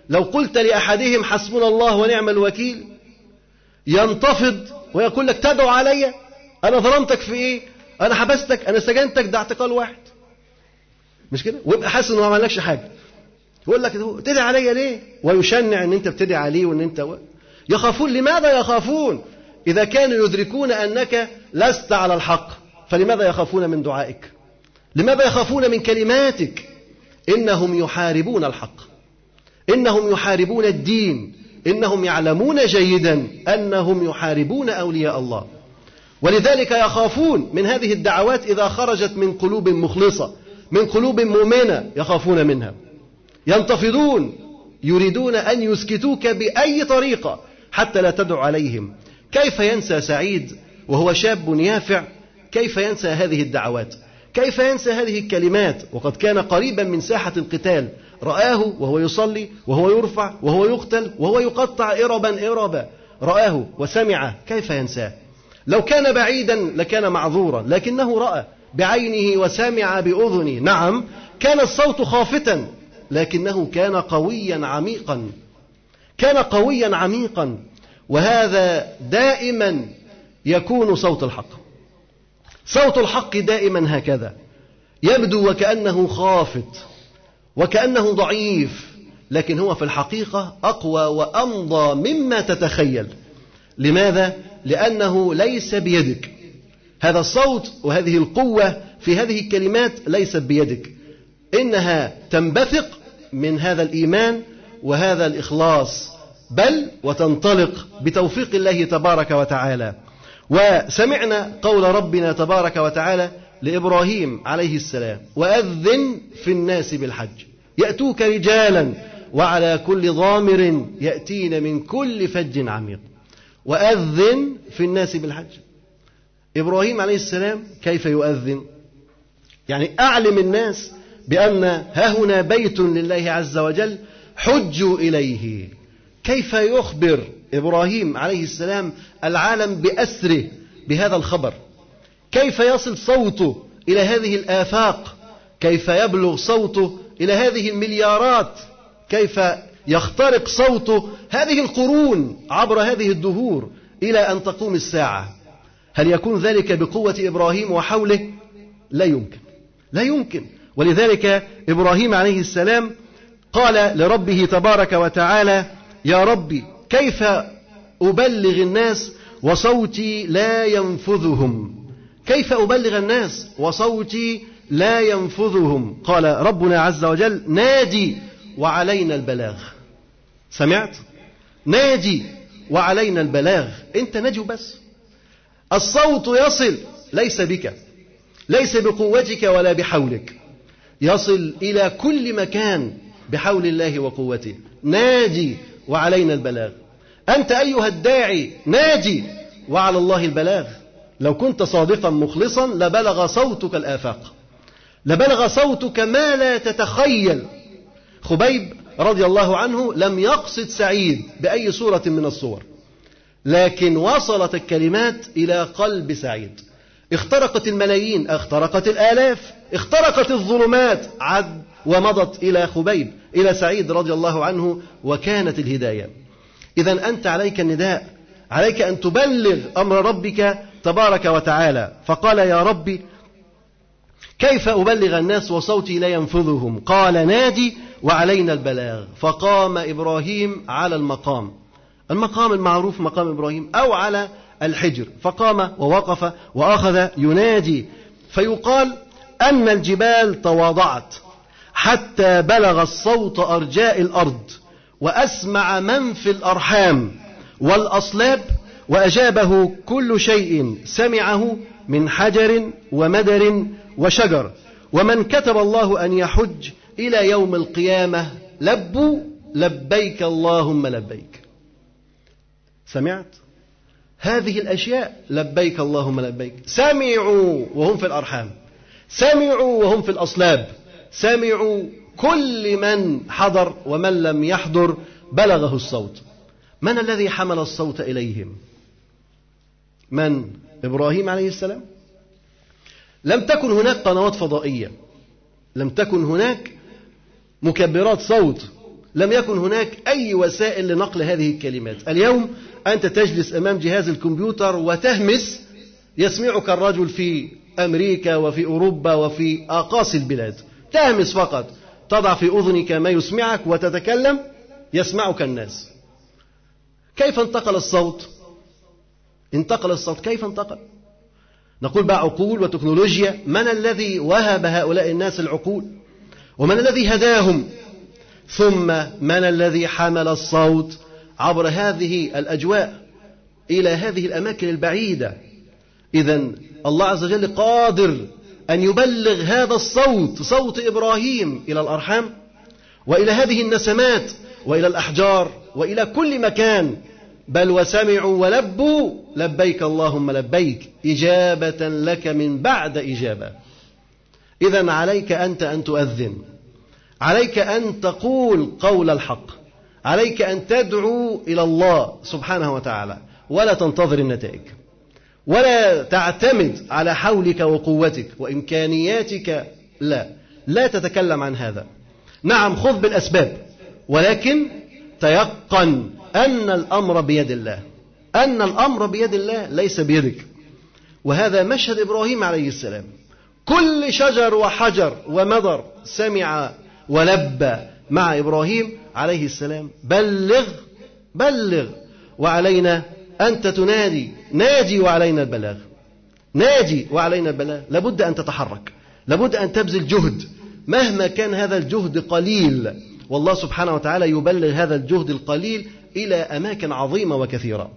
لو قلت لأحدهم حسبنا الله ونعم الوكيل ينتفض ويقول لك تدعو علي؟ أنا ظلمتك في إيه؟ أنا حبستك أنا سجنتك ده اعتقال واحد. مش كده؟ ويبقى حاسس إنه ما عملكش حاجة. يقول لك تدعي علي ليه؟ ويشنع إن أنت بتدعي عليه وإن أنت و... يخافون. لماذا يخافون؟ إذا كانوا يدركون أنك لست على الحق فلماذا يخافون من دعائك؟ لماذا يخافون من كلماتك؟ إنهم يحاربون الحق. إنهم يحاربون الدين. إنهم يعلمون جيدا أنهم يحاربون أولياء الله. ولذلك يخافون من هذه الدعوات إذا خرجت من قلوب مخلصة من قلوب مؤمنة يخافون منها. ينتفضون يريدون أن يسكتوك بأي طريقة حتى لا تدعو عليهم. كيف ينسى سعيد وهو شاب يافع؟ كيف ينسى هذه الدعوات؟ كيف ينسى هذه الكلمات؟ وقد كان قريبا من ساحة القتال. رآه وهو يصلي وهو يرفع وهو يقتل وهو يقطع إربا إربا. رآه وسمع كيف ينساه لو كان بعيدا لكان معذورا لكنه رأى بعينه وسمع بأذنه. نعم كان الصوت خافتا. لكنه كان قويا عميقا. كان قويا عميقا. وهذا دائما يكون صوت الحق. صوت الحق دائما هكذا. يبدو وكأنه خافت وكأنه ضعيف لكن هو في الحقيقة أقوى وأمضى مما تتخيل. لماذا؟ لأنه ليس بيدك. هذا الصوت وهذه القوة في هذه الكلمات ليست بيدك. إنها تنبثق من هذا الإيمان وهذا الإخلاص. بل وتنطلق بتوفيق الله تبارك وتعالى. وسمعنا قول ربنا تبارك وتعالى لإبراهيم عليه السلام وأذن في الناس بالحج. يأتوك رجالا وعلى كل ضامر يأتين من كل فج عميق. وأذن في الناس بالحج. إبراهيم عليه السلام كيف يؤذن؟ يعني أعلم الناس بأن ها هنا بيت لله عز وجل حجوا إليه. كيف يخبر إبراهيم عليه السلام العالم بأسره بهذا الخبر؟ كيف يصل صوته إلى هذه الآفاق؟ كيف يبلغ صوته إلى هذه المليارات؟ كيف يخترق صوته هذه القرون عبر هذه الدهور إلى أن تقوم الساعة؟ هل يكون ذلك بقوة إبراهيم وحوله؟ لا يمكن. لا يمكن. ولذلك إبراهيم عليه السلام قال لربه تبارك وتعالى يا ربي كيف أبلغ الناس وصوتي لا ينفذهم؟ كيف أبلغ الناس وصوتي لا ينفذهم؟ قال ربنا عز وجل نادي وعلينا البلاغ. سمعت؟ نادي وعلينا البلاغ. أنت نجو بس. الصوت يصل ليس بك. ليس بقوتك ولا بحولك. يصل إلى كل مكان بحول الله وقوته. ناجي وعلينا البلاغ. أنت أيها الداعي ناجي وعلى الله البلاغ. لو كنت صادقا مخلصا لبلغ صوتك الآفاق. لبلغ صوتك ما لا تتخيل. خبيب رضي الله عنه لم يقصد سعيد بأي صورة من الصور. لكن وصلت الكلمات إلى قلب سعيد. اخترقت الملايين اخترقت الآلاف اخترقت الظلمات. عد ومضت إلى خبيب إلى سعيد رضي الله عنه وكانت الهداية. إذا أنت عليك النداء عليك أن تبلغ أمر ربك تبارك وتعالى. فقال يا ربي كيف أبلغ الناس وصوتي لا ينفذهم؟ قال نادي وعلينا البلاغ. فقام إبراهيم على المقام. المقام المعروف مقام إبراهيم أو على الحجر. فقام ووقف وأخذ ينادي. فيقال أن الجبال تواضعت حتى بلغ الصوت أرجاء الأرض وأسمع من في الأرحام والأصلاب وأجابه كل شيء سمعه من حجر ومدر وشجر. ومن كتب الله أن يحج إلى يوم القيامة لبوا لبيك اللهم لبيك. سمعت؟ هذه الأشياء لبيك اللهم لبيك. سمعوا وهم في الأرحام. سمعوا وهم في الأصلاب. سمعوا كل من حضر ومن لم يحضر بلغه الصوت. من الذي حمل الصوت إليهم؟ من؟ إبراهيم عليه السلام. لم تكن هناك قنوات فضائية. لم تكن هناك مكبرات صوت. لم يكن هناك أي وسائل لنقل هذه الكلمات. اليوم أنت تجلس أمام جهاز الكمبيوتر وتهمس يسمعك الرجل في أمريكا وفي أوروبا وفي أقاصي البلاد. تهمس فقط. تضع في أذنك ما يسمعك وتتكلم يسمعك الناس. كيف انتقل الصوت؟ انتقل الصوت. كيف انتقل؟ نقول بقى عقول وتكنولوجيا. من الذي وهب هؤلاء الناس العقول؟ ومن الذي هداهم؟ ثم من الذي حمل الصوت؟ عبر هذه الأجواء إلى هذه الأماكن البعيدة. إذا الله عز وجل قادر أن يبلغ هذا الصوت صوت إبراهيم إلى الأرحام وإلى هذه النسمات وإلى الأحجار وإلى كل مكان. بل وسمعوا ولبوا لبيك اللهم لبيك إجابة لك من بعد إجابة. إذا عليك أنت أن تؤذن عليك أن تقول قول الحق. عليك أن تدعو إلى الله سبحانه وتعالى ولا تنتظر النتائج ولا تعتمد على حولك وقوتك وإمكانياتك لا لا تتكلم عن هذا. نعم خذ بالأسباب ولكن تيقن أن الأمر بيد الله أن الأمر بيد الله ليس بيدك. وهذا مشهد إبراهيم عليه السلام. كل شجر وحجر ومضر سمع ولبى مع إبراهيم عليه السلام بلغ بلغ وعلينا أنت تنادي ناجي وعلينا البلاغ. ناجي وعلينا البلاغ. لابد أن تتحرك لابد أن تبذل جهد. مهما كان هذا الجهد قليل والله سبحانه وتعالى يبلغ هذا الجهد القليل إلى أماكن عظيمة وكثيرة.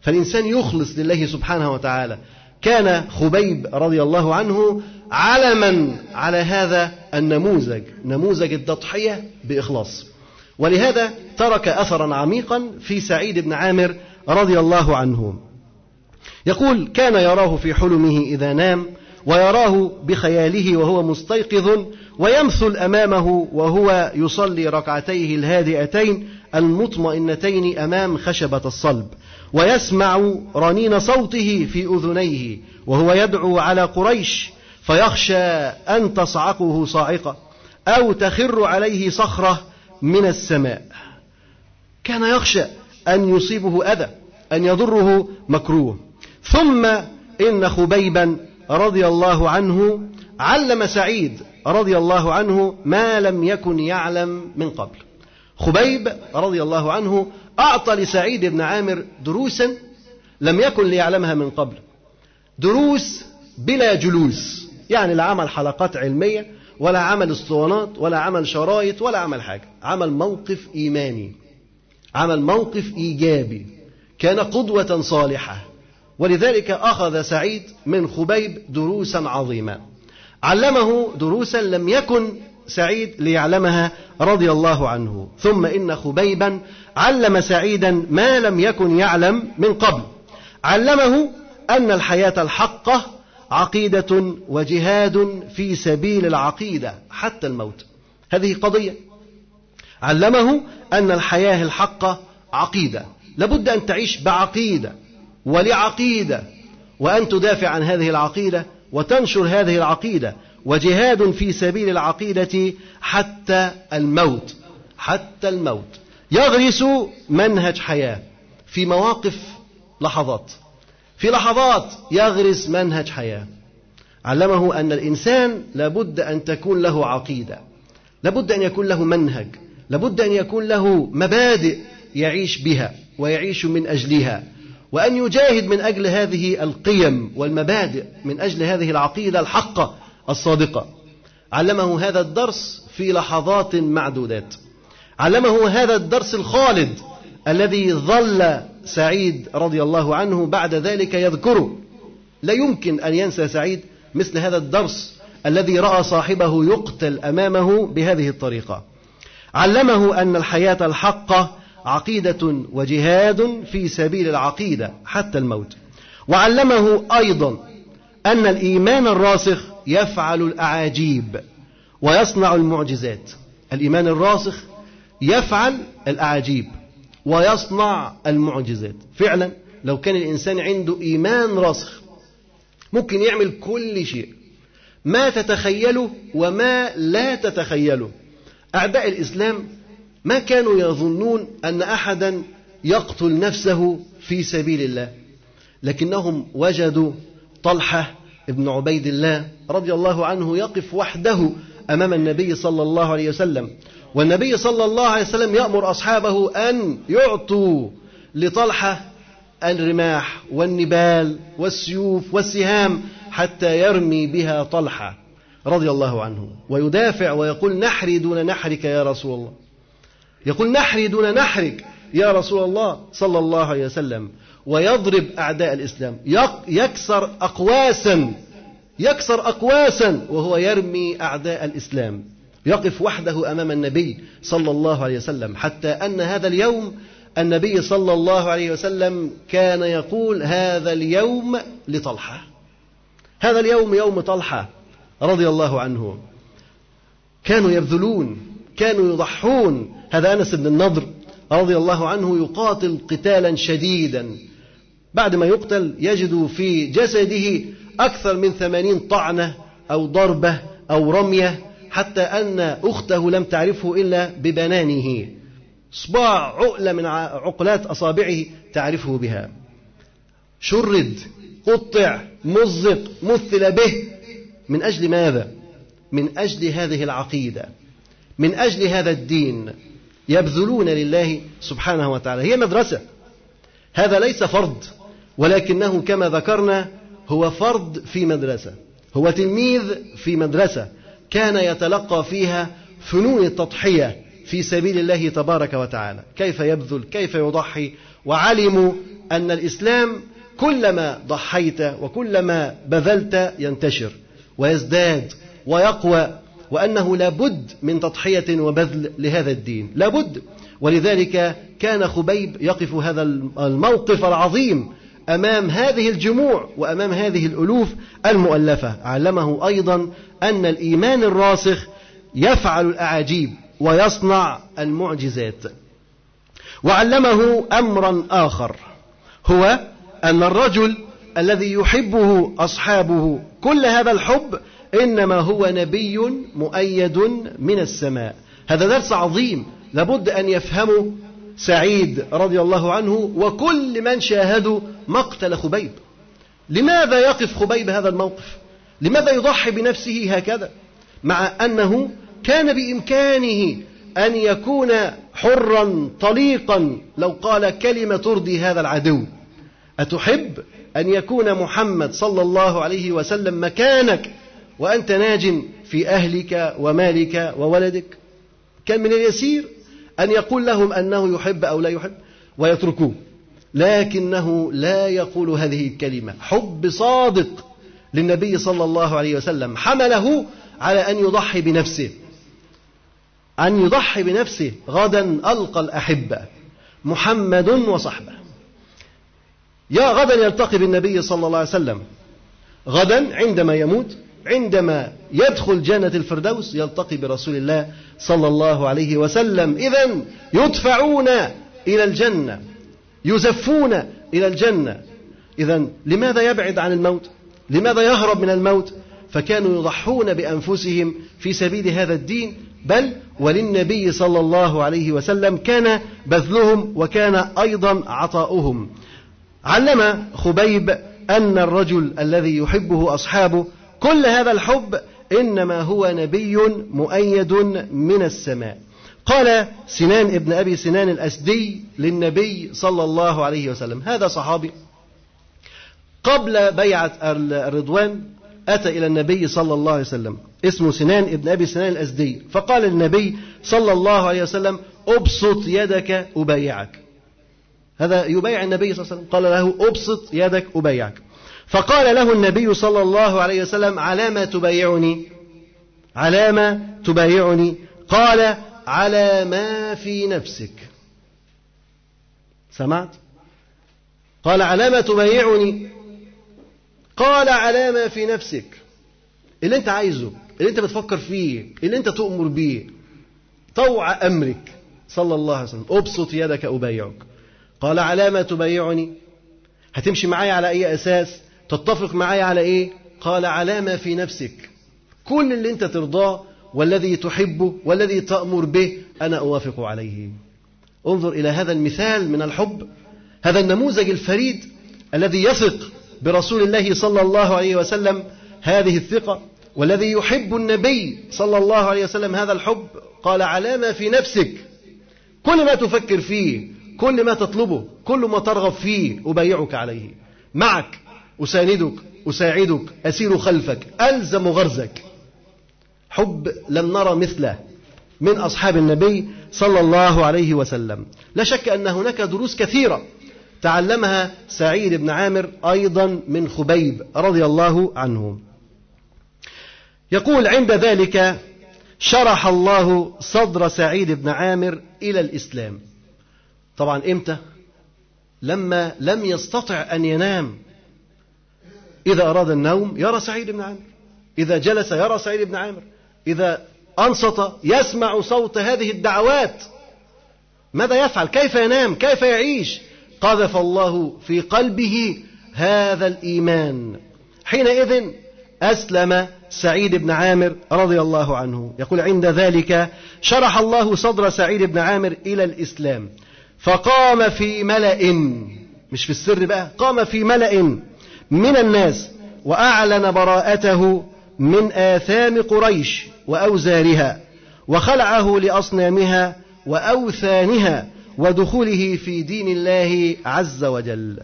فالإنسان يخلص لله سبحانه وتعالى. كان خبيب رضي الله عنه علما على هذا النموذج نموذج التضحية بإخلاص. ولهذا ترك أثرا عميقا في سعيد بن عامر رضي الله عنه. يقول كان يراه في حلمه إذا نام ويراه بخياله وهو مستيقظ ويمثل أمامه وهو يصلي ركعتيه الهادئتين المطمئنتين أمام خشبة الصلب ويسمع رنين صوته في أذنيه وهو يدعو على قريش فيخشى أن تصعقه صاعقة أو تخر عليه صخرة من السماء. كان يخشى أن يصيبه أذى أن يضره مكروه. ثم إن خبيبا رضي الله عنه علم سعيد رضي الله عنه ما لم يكن يعلم من قبل. خبيب رضي الله عنه أعطى لسعيد بن عامر دروسا لم يكن ليعلمها من قبل. دروس بلا جلوس يعني لا عمل حلقات علمية ولا عمل اسطوانات ولا عمل شرايط ولا عمل حاجة. عمل موقف إيماني. عمل موقف إيجابي. كان قدوة صالحة. ولذلك أخذ سعيد من خبيب دروسا عظيمة علمه دروسا لم يكن سعيد ليعلمها رضي الله عنه. ثم إن خبيبا علم سعيدا ما لم يكن يعلم من قبل. علمه أن الحياة الحقة عقيدة وجهاد في سبيل العقيدة حتى الموت. هذه قضية. علمه أن الحياة الحقة عقيدة. لابد أن تعيش بعقيدة ولعقيدة وأن تدافع عن هذه العقيدة وتنشر هذه العقيدة. وجهاد في سبيل العقيدة حتى الموت. حتى الموت. يغرس منهج حياة في مواقف لحظات. في لحظات يغرس منهج حياة. علمه أن الإنسان لابد أن تكون له عقيدة لابد أن يكون له منهج لابد أن يكون له مبادئ يعيش بها ويعيش من أجلها. وأن يجاهد من أجل هذه القيم والمبادئ من أجل هذه العقيدة الحقة الصادقة. علمه هذا الدرس في لحظات معدودات. علمه هذا الدرس الخالد الذي ظل سعيد رضي الله عنه بعد ذلك يذكره لا يمكن أن ينسى سعيد مثل هذا الدرس الذي رأى صاحبه يقتل أمامه بهذه الطريقة. علمه أن الحياة الحقة عقيدة وجهاد في سبيل العقيدة حتى الموت. وعلمه أيضا أن الإيمان الراسخ يفعل الأعاجيب ويصنع المعجزات. الإيمان الراسخ يفعل الأعاجيب. ويصنع المعجزات. فعلا لو كان الإنسان عنده إيمان راسخ ممكن يعمل كل شيء. ما تتخيله وما لا تتخيله. أعداء الإسلام ما كانوا يظنون أن أحدا يقتل نفسه في سبيل الله لكنهم وجدوا طلحة ابن عبيد الله رضي الله عنه يقف وحده أمام النبي صلى الله عليه وسلم. والنبي صلى الله عليه وسلم يأمر أصحابه أن يعطوا لطلحة الرماح والنبال والسيوف والسهام حتى يرمي بها طلحة رضي الله عنه. ويدافع ويقول نحري دون نحرك يا رسول الله. يقول نحري دون نحرك يا رسول الله صلى الله عليه وسلم. ويضرب أعداء الإسلام. يكسر أقواسا. يكسر أقواسا. وهو يرمي أعداء الإسلام. يقف وحده أمام النبي صلى الله عليه وسلم حتى أن هذا اليوم النبي صلى الله عليه وسلم كان يقول هذا اليوم لطلحة. هذا اليوم يوم طلحة رضي الله عنه. كانوا يبذلون كانوا يضحون. هذا أنس بن النضر رضي الله عنه يقاتل قتالا شديدا. بعد ما يقتل يجد في جسده أكثر من ثمانين طعنة أو ضربة أو رمية. حتى أن أخته لم تعرفه إلا ببنانه. صباع عقلة من عقلات أصابعه تعرفه بها. شرد قطع مزق مثل به. من أجل ماذا؟ من أجل هذه العقيدة. من أجل هذا الدين. يبذلون لله سبحانه وتعالى. هي مدرسة. هذا ليس فرض. ولكنه كما ذكرنا هو فرد في مدرسة. هو تلميذ في مدرسة. كان يتلقى فيها فنون التضحية في سبيل الله تبارك وتعالى. كيف يبذل كيف يضحي وعلموا أن الإسلام كلما ضحيت وكلما بذلت ينتشر ويزداد ويقوى وأنه لابد من تضحية وبذل لهذا الدين. لابد. ولذلك كان خبيب يقف هذا الموقف العظيم أمام هذه الجموع وأمام هذه الألوف المؤلفة. علمه أيضا أن الإيمان الراسخ يفعل الأعاجيب ويصنع المعجزات. وعلمه أمرا آخر هو أن الرجل الذي يحبه أصحابه كل هذا الحب إنما هو نبي مؤيد من السماء. هذا درس عظيم لابد أن يفهمه سعيد رضي الله عنه وكل من شاهدوا مقتل خبيب. لماذا يقف خبيب هذا الموقف؟ لماذا يضحي بنفسه هكذا؟ مع أنه كان بإمكانه أن يكون حرا طليقا لو قال كلمة ترضي هذا العدو. أتحب أن يكون محمد صلى الله عليه وسلم مكانك وأنت ناج في أهلك ومالك وولدك؟ كان من اليسير؟ أن يقول لهم أنه يحب أو لا يحب ويتركوه. لكنه لا يقول هذه الكلمة. حب صادق للنبي صلى الله عليه وسلم. حمله على أن يضحي بنفسه. أن يضحي بنفسه. غدا ألقى الأحبة. محمد وصحبه. يا غدا يلتقي بالنبي صلى الله عليه وسلم. غدا عندما يموت عندما يدخل جنة الفردوس يلتقي برسول الله صلى الله عليه وسلم إذا يدفعون إلى الجنة يزفون إلى الجنة إذا لماذا يبعد عن الموت؟ لماذا يهرب من الموت؟ فكانوا يضحون بأنفسهم في سبيل هذا الدين بل وللنبي صلى الله عليه وسلم كان بذلهم وكان أيضا عطاؤهم علم خبيب أن الرجل الذي يحبه أصحابه كل هذا الحب إنما هو نبي مؤيد من السماء. قال سنان ابن أبي سنان الأسدي للنبي صلى الله عليه وسلم هذا صحابي. قبل بيعة الرضوان أتى إلى النبي صلى الله عليه وسلم اسمه سنان ابن أبي سنان الأسدي. فقال النبي صلى الله عليه وسلم أبسط يدك أبايعك. هذا يبايع النبي صلى الله عليه وسلم قال له أبسط يدك أبايعك. فقال له النبي صلى الله عليه وسلم على ما تبايعني؟ على ما تبايعني؟ قال على ما في نفسك. سمعت؟ قال على ما تبايعني؟ قال على ما في نفسك. اللي انت عايزه اللي انت بتفكر فيه اللي انت تؤمر به طوع أمرك صلى الله عليه وسلم أبسط يدك أبايعك. قال على ما تبايعني؟ هتمشي معايا على أي أساس؟ تتفق معايا على إيه؟ قال على ما في نفسك. كل اللي أنت ترضاه والذي تحبه والذي تأمر به أنا أوافق عليه. انظر إلى هذا المثال من الحب هذا النموذج الفريد الذي يثق برسول الله صلى الله عليه وسلم هذه الثقة والذي يحب النبي صلى الله عليه وسلم هذا الحب. قال على ما في نفسك. كل ما تفكر فيه كل ما تطلبه كل ما ترغب فيه أبايعك عليه. معك أساندك أساعدك أسير خلفك ألزم غرزك. حب لم نرى مثله. من أصحاب النبي صلى الله عليه وسلم. لا شك أن هناك دروس كثيرة تعلمها سعيد بن عامر أيضا من خبيب رضي الله عنه. يقول عند ذلك شرح الله صدر سعيد بن عامر إلى الإسلام. طبعا إمتى؟ لما لم يستطع أن ينام. إذا أراد النوم يرى سعيد بن عامر. إذا جلس يرى سعيد بن عامر. إذا أنصت يسمع صوت هذه الدعوات. ماذا يفعل؟ كيف ينام؟ كيف يعيش؟ قذف الله في قلبه هذا الإيمان. حينئذ أسلم سعيد بن عامر رضي الله عنه. يقول عند ذلك شرح الله صدر سعيد بن عامر إلى الإسلام. فقام في ملأ. مش في السر بقى. قام في ملأ. من الناس وأعلن براءته من آثام قريش وأوزارها وخلعه لأصنامها وأوثانها ودخوله في دين الله عز وجل.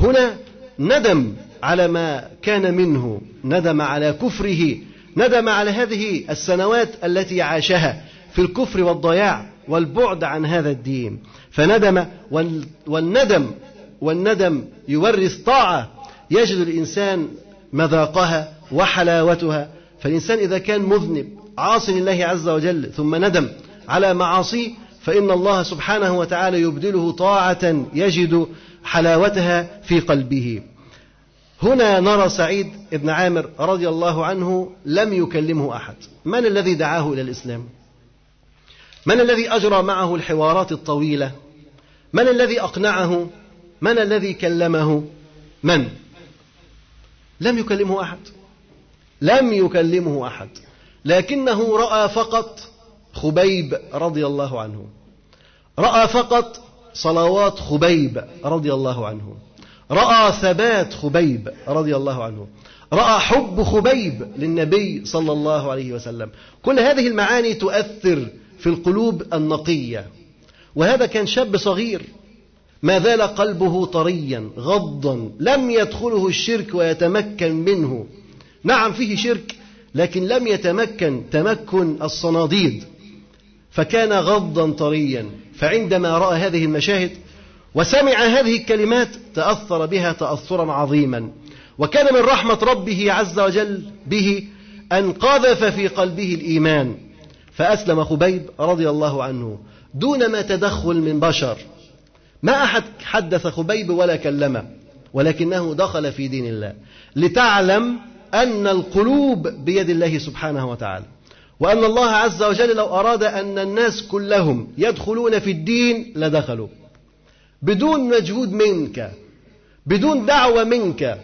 هنا ندم على ما كان منه ندم على كفره ندم على هذه السنوات التي عاشها في الكفر والضياع والبعد عن هذا الدين. فندم والندم والندم يورث طاعة يجد الإنسان مذاقها وحلاوتها فالإنسان إذا كان مذنب عاص لله عز وجل ثم ندم على معاصيه فإن الله سبحانه وتعالى يبدله طاعة يجد حلاوتها في قلبه. هنا نرى سعيد بن عامر رضي الله عنه لم يكلمه أحد. من الذي دعاه إلى الإسلام؟ من الذي أجرى معه الحوارات الطويلة؟ من الذي أقنعه؟ من الذي كلمه؟ من؟ لم يكلمه أحد. لم يكلمه أحد. لكنه رأى فقط خبيب رضي الله عنه. رأى فقط صلوات خبيب رضي الله عنه. رأى ثبات خبيب رضي الله عنه. رأى حب خبيب للنبي صلى الله عليه وسلم. كل هذه المعاني تؤثر في القلوب النقية. وهذا كان شاب صغير. ما زال قلبه طريا غضا لم يدخله الشرك ويتمكن منه. نعم فيه شرك لكن لم يتمكن تمكن الصناديد. فكان غضا طريا فعندما رأى هذه المشاهد وسمع هذه الكلمات تأثر بها تأثرا عظيما. وكان من رحمة ربه عز وجل به أن قذف في قلبه الإيمان فأسلم خبيب رضي الله عنه دون ما تدخل من بشر. ما أحد حدث خبيب ولا كلمه ولكنه دخل في دين الله لتعلم أن القلوب بيد الله سبحانه وتعالى وأن الله عز وجل لو أراد أن الناس كلهم يدخلون في الدين لدخلوا. بدون مجهود منك بدون دعوة منك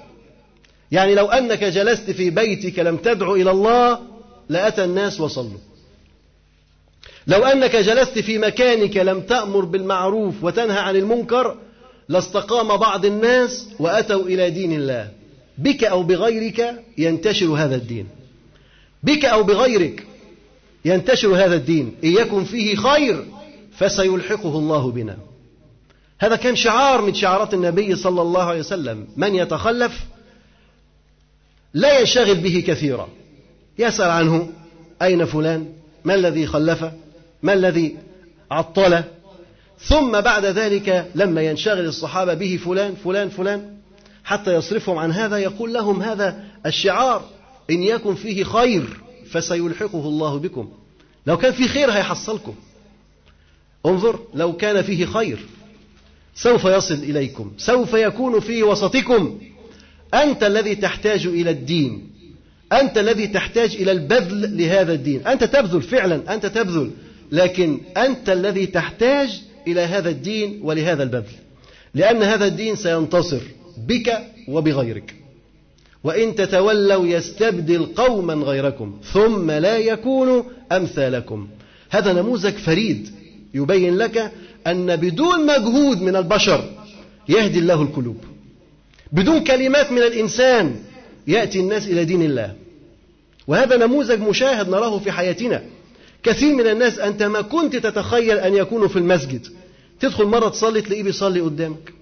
يعني لو أنك جلست في بيتك لم تدعو إلى الله لأتى الناس وصلوا. لو أنك جلست في مكانك لم تأمر بالمعروف وتنهى عن المنكر لاستقام بعض الناس وأتوا إلى دين الله. بك أو بغيرك ينتشر هذا الدين. بك أو بغيرك ينتشر هذا الدين. إن يكن فيه خير فسيلحقه الله بنا. هذا كان شعار من شعارات النبي صلى الله عليه وسلم. من يتخلف؟ لا ينشغل به كثيرا. يسأل عنه أين فلان؟ ما الذي خلفه؟ ما الذي عطله ثم بعد ذلك لما ينشغل الصحابة به فلان فلان فلان حتى يصرفهم عن هذا يقول لهم هذا الشعار إن يكن فيه خير فسيلحقه الله بكم. لو كان فيه خير هيحصلكم. انظر لو كان فيه خير سوف يصل إليكم سوف يكون في وسطكم. أنت الذي تحتاج إلى الدين. أنت الذي تحتاج إلى البذل لهذا الدين. أنت تبذل فعلا أنت تبذل. لكن أنت الذي تحتاج إلى هذا الدين ولهذا البذل. لأن هذا الدين سينتصر بك وبغيرك. وإن تتولوا يستبدل قوما غيركم ثم لا يكونوا أمثالكم. هذا نموذج فريد يبين لك أن بدون مجهود من البشر يهدي الله القلوب. بدون كلمات من الإنسان يأتي الناس إلى دين الله. وهذا نموذج مشاهد نراه في حياتنا. كثير من الناس أنت ما كنت تتخيل أن يكونوا في المسجد تدخل مرة تصلي تلاقيه بيصلي قدامك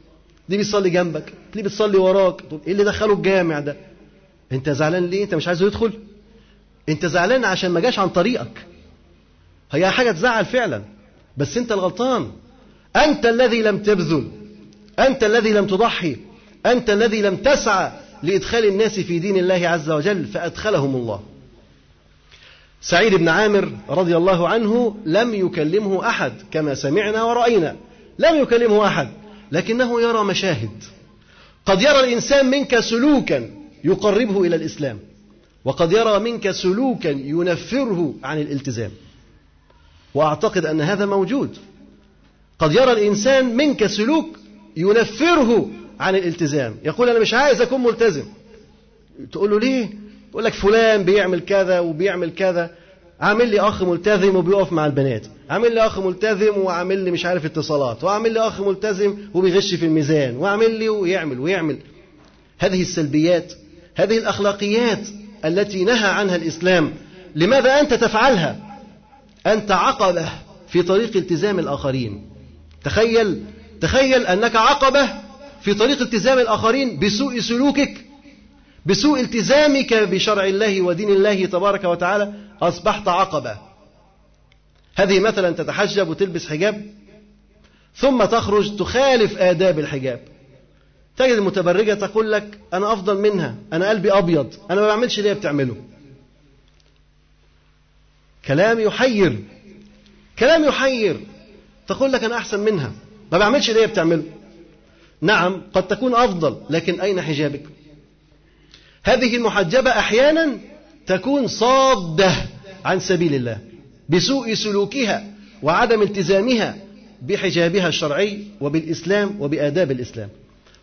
دي بيصلي جنبك دي بتصلي وراك إيه اللي دخله الجامع ده؟ أنت زعلان ليه؟ أنت مش عايزه يدخل؟ أنت زعلان عشان ما جاش عن طريقك. هي حاجة تزعل فعلا بس أنت الغلطان. أنت الذي لم تبذل أنت الذي لم تضحي أنت الذي لم تسعى لإدخال الناس في دين الله عز وجل فأدخلهم الله. سعيد بن عامر رضي الله عنه لم يكلمه أحد كما سمعنا ورأينا. لم يكلمه أحد لكنه يرى مشاهد. قد يرى الإنسان منك سلوكا يقربه إلى الإسلام وقد يرى منك سلوكا ينفره عن الالتزام. وأعتقد أن هذا موجود. قد يرى الإنسان منك سلوك ينفره عن الالتزام. يقول أنا مش عايز أكون ملتزم. تقول له ليه؟ يقول لك فلان بيعمل كذا وبيعمل كذا عامل لي أخ ملتزم وبيقف مع البنات عامل لي أخ ملتزم وعامل لي مش عارف اتصالات وعامل لي أخ ملتزم وبيغش في الميزان وعامل لي ويعمل ويعمل. هذه السلبيات هذه الأخلاقيات التي نهى عنها الإسلام لماذا أنت تفعلها؟ انت عقبه في طريق التزام الآخرين. تخيل تخيل أنك عقبه في طريق التزام الآخرين بسوء سلوكك بسوء التزامك بشرع الله ودين الله تبارك وتعالى أصبحت عقبة. هذه مثلا تتحجب وتلبس حجاب ثم تخرج تخالف آداب الحجاب. تجد المتبرجة تقول لك أنا أفضل منها أنا قلبي أبيض أنا ما بعملش اللي هي بتعمله. كلام يحير كلام يحير. تقول لك أنا أحسن منها ما بعملش اللي هي بتعمله. نعم قد تكون أفضل لكن أين حجابك؟ هذه المحجبة أحيانا تكون صادة عن سبيل الله بسوء سلوكها وعدم التزامها بحجابها الشرعي وبالإسلام وبآداب الإسلام.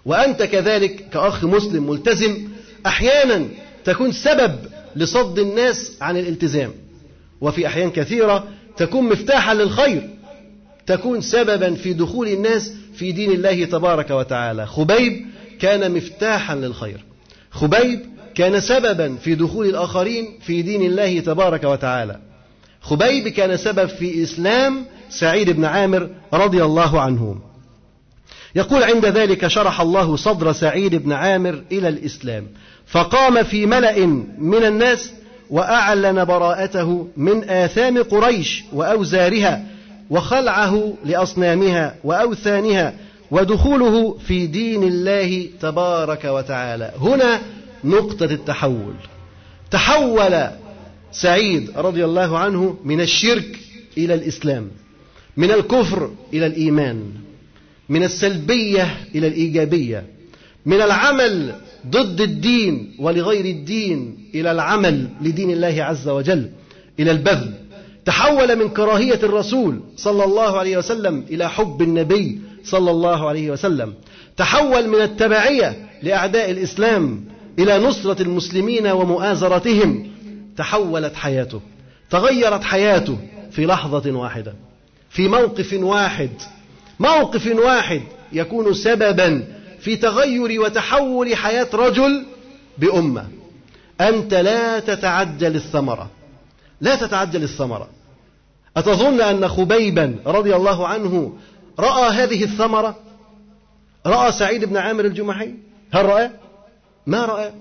وأنت كذلك كأخ مسلم ملتزم أحيانا تكون سبب لصد الناس عن الالتزام. وفي أحيان كثيرة تكون مفتاحا للخير تكون سببا في دخول الناس في دين الله تبارك وتعالى. خبيب كان مفتاحا للخير. خبيب كان سببا في دخول الآخرين في دين الله تبارك وتعالى. خبيب كان سبب في إسلام سعيد بن عامر رضي الله عنه. يقول عند ذلك شرح الله صدر سعيد بن عامر إلى الإسلام. فقام في ملأ من الناس وأعلن براءته من آثام قريش وأوزارها وخلعه لأصنامها وأوثانها ودخوله في دين الله تبارك وتعالى. هنا نقطة التحول. تحول سعيد رضي الله عنه من الشرك إلى الإسلام من الكفر إلى الإيمان من السلبية إلى الإيجابية من العمل ضد الدين ولغير الدين إلى العمل لدين الله عز وجل إلى البذل. تحول من كراهية الرسول صلى الله عليه وسلم إلى حب النبي صلى الله عليه وسلم. تحول من التبعية لأعداء الإسلام إلى نصرة المسلمين ومؤازرتهم. تحولت حياته. تغيرت حياته في لحظة واحدة. في موقف واحد. موقف واحد يكون سببا في تغير وتحول حياة رجل بأمة. أنت لا تتعجل الثمرة. لا تتعجل الثمرة. أتظن أن خبيبا رضي الله عنه رأى هذه الثمرة؟ رأى سعيد بن عامر الجمحي؟ هل رأى؟ ما رأى؟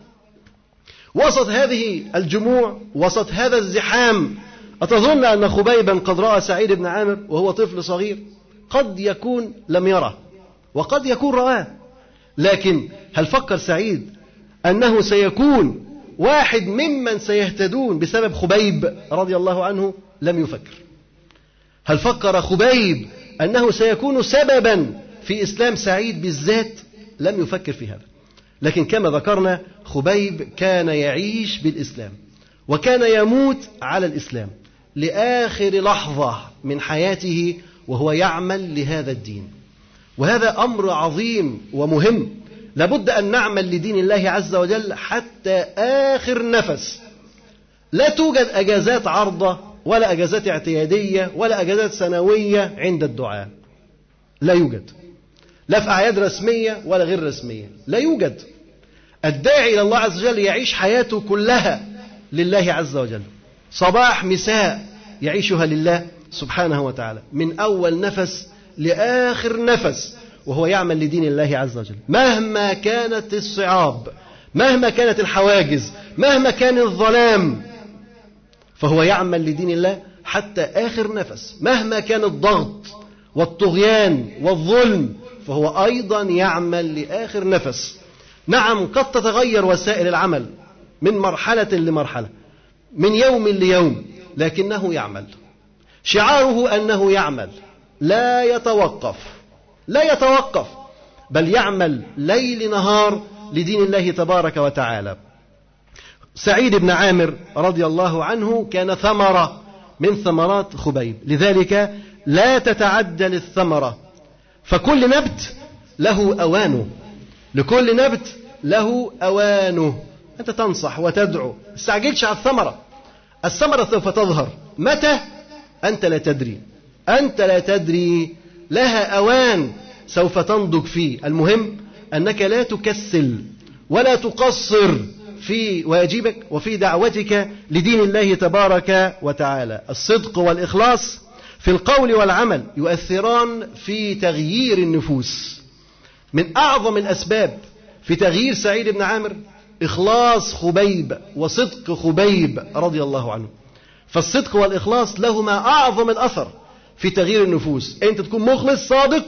وسط هذه الجموع وسط هذا الزحام أتظن أن خبيبا قد رأى سعيد بن عامر وهو طفل صغير قد يكون لم يره وقد يكون رآه. لكن هل فكر سعيد أنه سيكون واحد ممن سيهتدون بسبب خبيب رضي الله عنه؟ لم يفكر. هل فكر خبيب أنه سيكون سببا في إسلام سعيد بالذات؟ لم يفكر في هذا. لكن كما ذكرنا خبيب كان يعيش بالإسلام وكان يموت على الإسلام لآخر لحظة من حياته وهو يعمل لهذا الدين. وهذا أمر عظيم ومهم. لابد أن نعمل لدين الله عز وجل حتى آخر نفس. لا توجد أجازات عرضة ولا أجازات اعتيادية ولا أجازات سنوية عند الدعاء. لا يوجد. لا في أعياد رسمية ولا غير رسمية. لا يوجد. الداعي إلى الله عز وجل يعيش حياته كلها لله عز وجل. صباح مساء يعيشها لله سبحانه وتعالى. من أول نفس لآخر نفس وهو يعمل لدين الله عز وجل. مهما كانت الصعاب مهما كانت الحواجز مهما كان الظلام فهو يعمل لدين الله حتى آخر نفس. مهما كان الضغط والطغيان والظلم فهو أيضا يعمل لآخر نفس. نعم قد تتغير وسائل العمل من مرحلة لمرحلة من يوم ليوم لكنه يعمل. شعاره أنه يعمل لا يتوقف لا يتوقف بل يعمل ليل نهار لدين الله تبارك وتعالى. سعيد بن عامر رضي الله عنه كان ثمرة من ثمرات خبيب لذلك لا تتعجل الثمرة فكل نبت له أوانه. لكل نبت له أوانه. أنت تنصح وتدعو. استعجلش على الثمرة. الثمرة سوف تظهر. متى؟ أنت لا تدري. أنت لا تدري. لها أوان سوف تنضج فيه. المهم أنك لا تكسل ولا تقصر في واجبك وفي دعوتك لدين الله تبارك وتعالى. الصدق والإخلاص في القول والعمل يؤثران في تغيير النفوس. من أعظم الأسباب في تغيير سعيد بن عامر إخلاص خبيب وصدق خبيب رضي الله عنه. فالصدق والإخلاص لهما أعظم الأثر في تغيير النفوس. أنت تكون مخلص صادق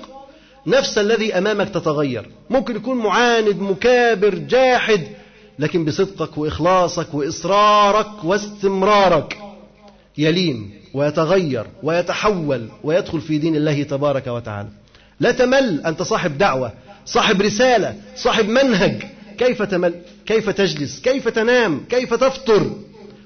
نفس الذي أمامك تتغير. ممكن يكون معاند مكابر جاحد لكن بصدقك وإخلاصك وإصرارك واستمرارك يلين ويتغير ويتحول ويدخل في دين الله تبارك وتعالى. لا تمل أنت صاحب دعوة صاحب رسالة صاحب منهج. كيف تمل كيف تجلس كيف تنام كيف تفطر؟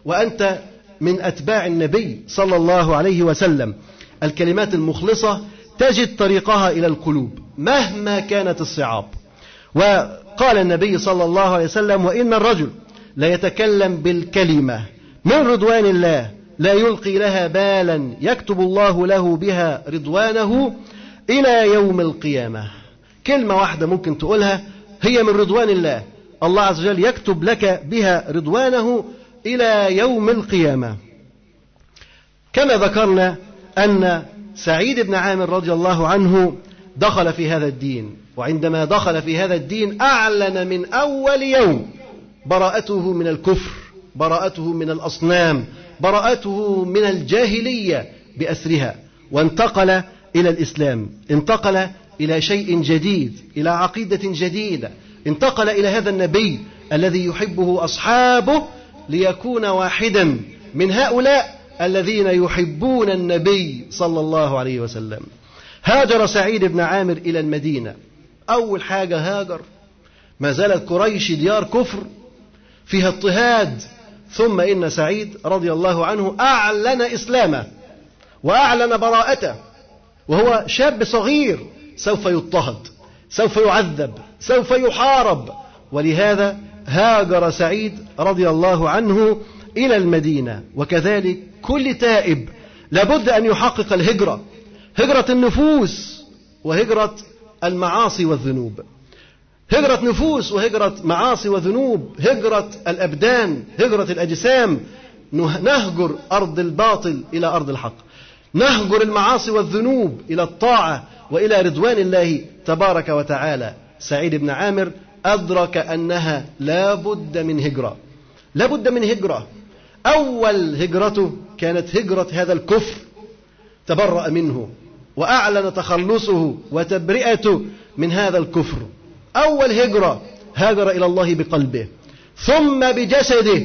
وأنت من أتباع النبي صلى الله عليه وسلم. الكلمات المخلصة تجد طريقها إلى القلوب مهما كانت الصعاب. وقال النبي صلى الله عليه وسلم وإن الرجل لا يتكلم بالكلمة من رضوان الله لا يلقي لها بالا يكتب الله له بها رضوانه إلى يوم القيامة. كلمة واحدة ممكن تقولها هي من رضوان الله. الله عز وجل يكتب لك بها رضوانه إلى يوم القيامة. كما ذكرنا أن سعيد بن عامر رضي الله عنه دخل في هذا الدين وعندما دخل في هذا الدين أعلن من أول يوم براءته من الكفر براءته من الأصنام براءته من الجاهلية بأسرها وانتقل إلى الإسلام انتقل إلى شيء جديد إلى عقيدة جديدة. انتقل إلى هذا النبي الذي يحبه أصحابه ليكون واحدا من هؤلاء الذين يحبون النبي صلى الله عليه وسلم. هاجر سعيد بن عامر إلى المدينة. أول حاجة هاجر. ما زالت قريش ديار كفر فيها اضطهاد. ثم إن سعيد رضي الله عنه أعلن إسلامه وأعلن براءته. وهو شاب صغير. سوف يضطهد سوف يعذب سوف يحارب. ولهذا هاجر سعيد رضي الله عنه إلى المدينة. وكذلك كل تائب لابد أن يحقق الهجرة هجرة النفوس وهجرة المعاصي والذنوب. هجرة نفوس وهجرة معاصي وذنوب هجرة الأبدان هجرة الأجسام. نهجر أرض الباطل إلى أرض الحق. نهجر المعاصي والذنوب إلى الطاعة. وإلى رضوان الله تبارك وتعالى. سعيد بن عامر أدرك أنها لا بد من هجرة. لا بد من هجرة. أول هجرته كانت هجرة هذا الكفر. تبرأ منه وأعلن تخلصه وتبرئته من هذا الكفر. أول هجرة هاجر إلى الله بقلبه. ثم بجسده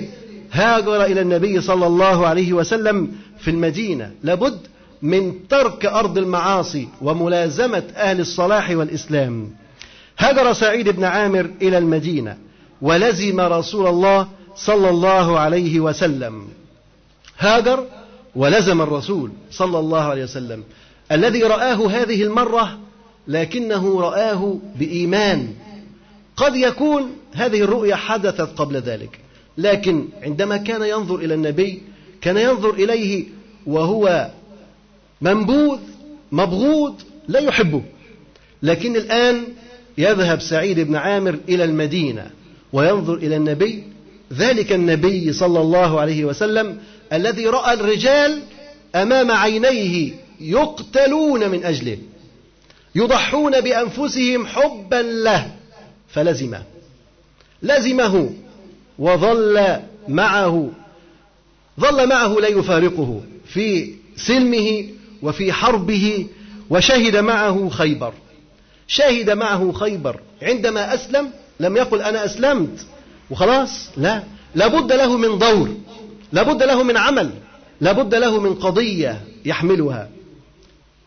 هاجر إلى النبي صلى الله عليه وسلم في المدينة. لابد من ترك أرض المعاصي وملازمة أهل الصلاح والإسلام. هاجر سعيد بن عامر إلى المدينة ولزم رسول الله صلى الله عليه وسلم. هاجر ولزم الرسول صلى الله عليه وسلم. الذي رآه هذه المرة لكنه رآه بإيمان. قد يكون هذه الرؤيا حدثت قبل ذلك لكن عندما كان ينظر إلى النبي كان ينظر إليه وهو منبوذ مبغوض لا يحبه. لكن الآن يذهب سعيد بن عامر إلى المدينة وينظر إلى النبي ذلك النبي صلى الله عليه وسلم الذي رأى الرجال أمام عينيه يقتلون من أجله يضحون بأنفسهم حبا له فلزمه. لزمه وظل معه ظل معه لا يفارقه في سلمه وفي حربه وشهد معه خيبر. شهد معه خيبر. عندما أسلم لم يقل أنا أسلمت. وخلاص لا. لابد له من دور. لابد له من عمل. لابد له من قضية يحملها.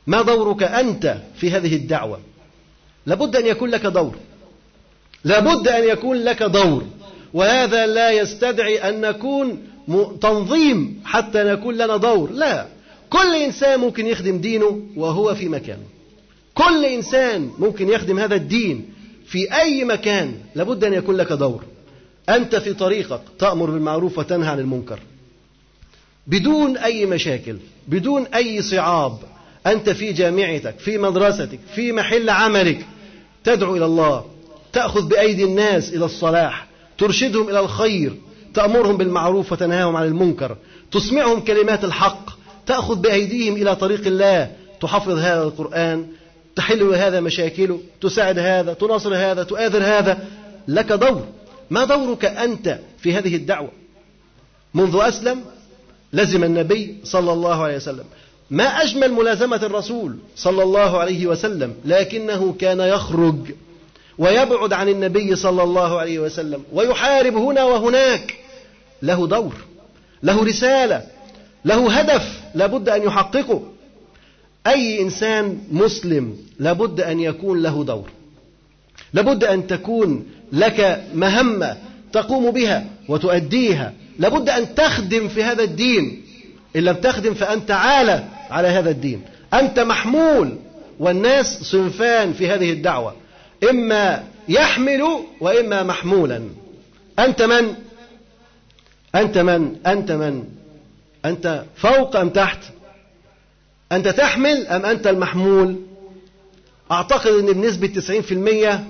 ما دورك أنت في هذه الدعوة؟ لابد أن يكون لك دور. لابد أن يكون لك دور. وهذا لا يستدعي أن نكون تنظيم حتى نكون لنا دور. لا. كل إنسان ممكن يخدم دينه وهو في مكانه كل إنسان ممكن يخدم هذا الدين في أي مكان لابد أن يكون لك دور. أنت في طريقك تأمر بالمعروف وتنهى عن المنكر. بدون أي مشاكل بدون أي صعاب أنت في جامعتك في مدرستك في محل عملك تدعو إلى الله. تأخذ بأيدي الناس إلى الصلاح. ترشدهم إلى الخير. تأمرهم بالمعروف وتنهاهم عن المنكر. تسمعهم كلمات الحق. تأخذ بأيديهم إلى طريق الله. تحفظ هذا القرآن تحل هذا مشاكله تساعد هذا تناصر هذا تؤاذر هذا. لك دور. ما دورك أنت في هذه الدعوة؟ منذ أسلم لزم النبي صلى الله عليه وسلم. ما أجمل ملازمة الرسول صلى الله عليه وسلم؟ لكنه كان يخرج ويبعد عن النبي صلى الله عليه وسلم ويحارب هنا وهناك. له دور له رسالة له هدف لابد أن يحققه. أي إنسان مسلم لابد أن يكون له دور. لابد أن تكون لك مهمة تقوم بها وتؤديها. لابد أن تخدم في هذا الدين. إن لم تخدم فأنت عالة على هذا الدين. أنت محمول والناس صنفان في هذه الدعوة. إما يحمل وإما محمولا. أنت من؟ أنت من؟ أنت من؟ أنت فوق أم تحت؟ أنت تحمل أم أنت المحمول؟ أعتقد أن بنسبة 90%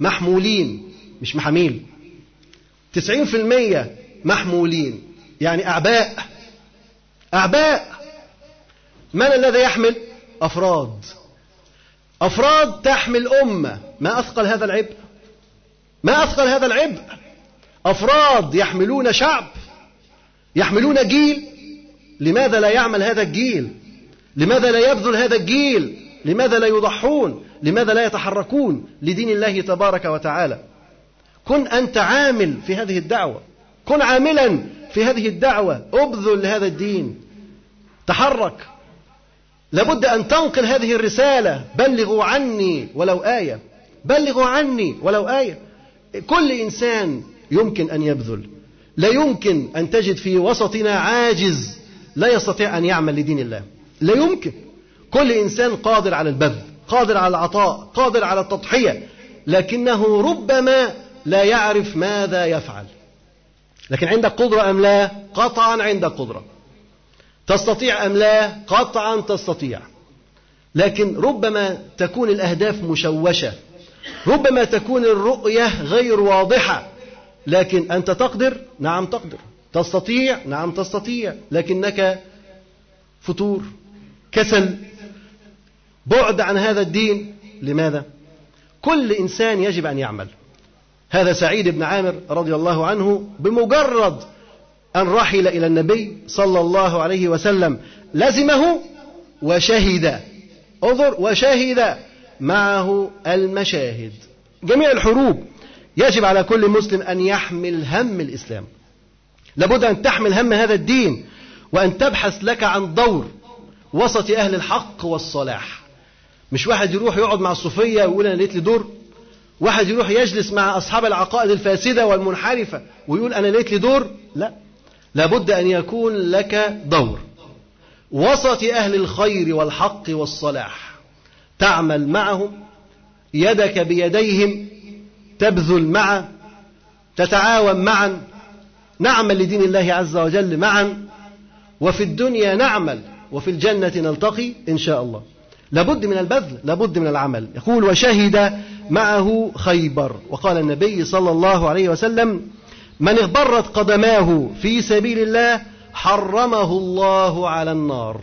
محمولين مش محاميل. 90% محمولين يعني أعباء. أعباء. من الذي يحمل؟ أفراد. أفراد تحمل أمة. ما أثقل هذا العبء؟ ما أثقل هذا العبء؟ أفراد يحملون شعب. يحملون جيل. لماذا لا يعمل هذا الجيل؟ لماذا لا يبذل هذا الجيل؟ لماذا لا يضحون؟ لماذا لا يتحركون لدين الله تبارك وتعالى؟ كن أنت عامل في هذه الدعوة. كن عاملا في هذه الدعوة. ابذل لهذا الدين. تحرك. لابد أن تنقل هذه الرسالة. بلغوا عني ولو آية. بلغوا عني ولو آية. كل إنسان يمكن أن يبذل. لا يمكن أن تجد في وسطنا عاجز لا يستطيع أن يعمل لدين الله. لا يمكن. كل إنسان قادر على البذل قادر على العطاء قادر على التضحية لكنه ربما لا يعرف ماذا يفعل. لكن عندك قدرة أم لا؟ قطعا عندك قدرة. تستطيع أم لا؟ قطعا تستطيع. لكن ربما تكون الأهداف مشوشة. ربما تكون الرؤية غير واضحة. لكن أنت تقدر؟ نعم تقدر. تستطيع؟ نعم تستطيع. لكنك فتور كسل. بعد عن هذا الدين لماذا؟ كل إنسان يجب أن يعمل. هذا سعيد بن عامر رضي الله عنه بمجرد أن رحل إلى النبي صلى الله عليه وسلم. لزمه وشهد. انظر وشهد معه المشاهد. جميع الحروب. يجب على كل مسلم أن يحمل هم الإسلام. لابد أن تحمل هم هذا الدين وأن تبحث لك عن دور وسط أهل الحق والصلاح. مش واحد يروح يقعد مع الصوفية ويقول أنا لقيت لي دور. واحد يروح يجلس مع أصحاب العقائد الفاسدة والمنحرفة ويقول أنا لقيت لي دور. لا. لابد أن يكون لك دور. وسط أهل الخير والحق والصلاح. تعمل معهم يدك بيديهم تبذل معا تتعاون معا نعمل لدين الله عز وجل معا وفي الدنيا نعمل وفي الجنة نلتقي إن شاء الله. لابد من البذل لابد من العمل. يقول وشهد معه خيبر وقال النبي صلى الله عليه وسلم من اغبرت قدماه في سبيل الله حرمه الله على النار.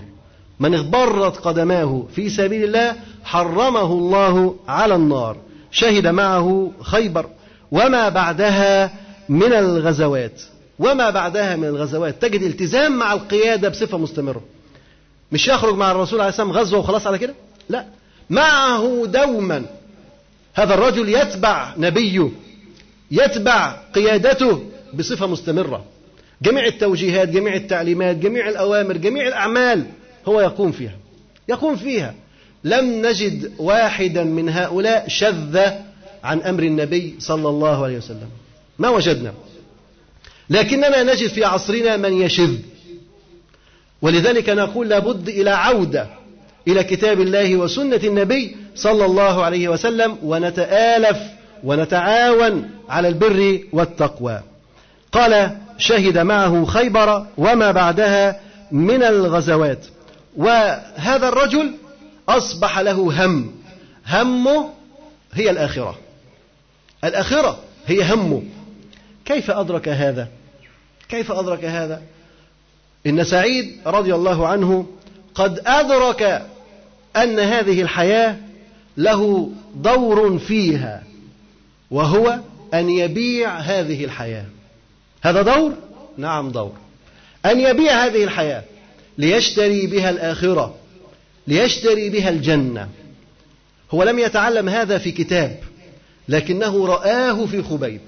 من اغبرت قدماه في سبيل الله حرمه الله على النار شهد معه خيبر وما بعدها من الغزوات وما بعدها من الغزوات. تجد التزام مع القيادة بصفة مستمرة. مش يخرج مع الرسول عليه السلام غزوة وخلاص على كده؟ لا. معه دوما. هذا الرجل يتبع نبيه يتبع قيادته بصفة مستمرة. جميع التوجيهات جميع التعليمات جميع الأوامر جميع الأعمال هو يقوم فيها. يقوم فيها. لم نجد واحدا من هؤلاء شذ عن أمر النبي صلى الله عليه وسلم. ما وجدنا. لكننا نجد في عصرنا من يشذ. ولذلك نقول لابد إلى عودة إلى كتاب الله وسنة النبي صلى الله عليه وسلم ونتآلف ونتعاون على البر والتقوى. قال شهد معه خيبر وما بعدها من الغزوات. وهذا الرجل أصبح له هم. همه هي الآخرة. الآخرة هي همه. كيف أدرك هذا؟ كيف أدرك هذا؟ إن سعيد رضي الله عنه قد أدرك أن هذه الحياة له دور فيها وهو أن يبيع هذه الحياة. هذا دور؟ نعم دور. أن يبيع هذه الحياة ليشتري بها الآخرة. ليشتري بها الجنة. هو لم يتعلم هذا في كتاب لكنه رآه في خبيب.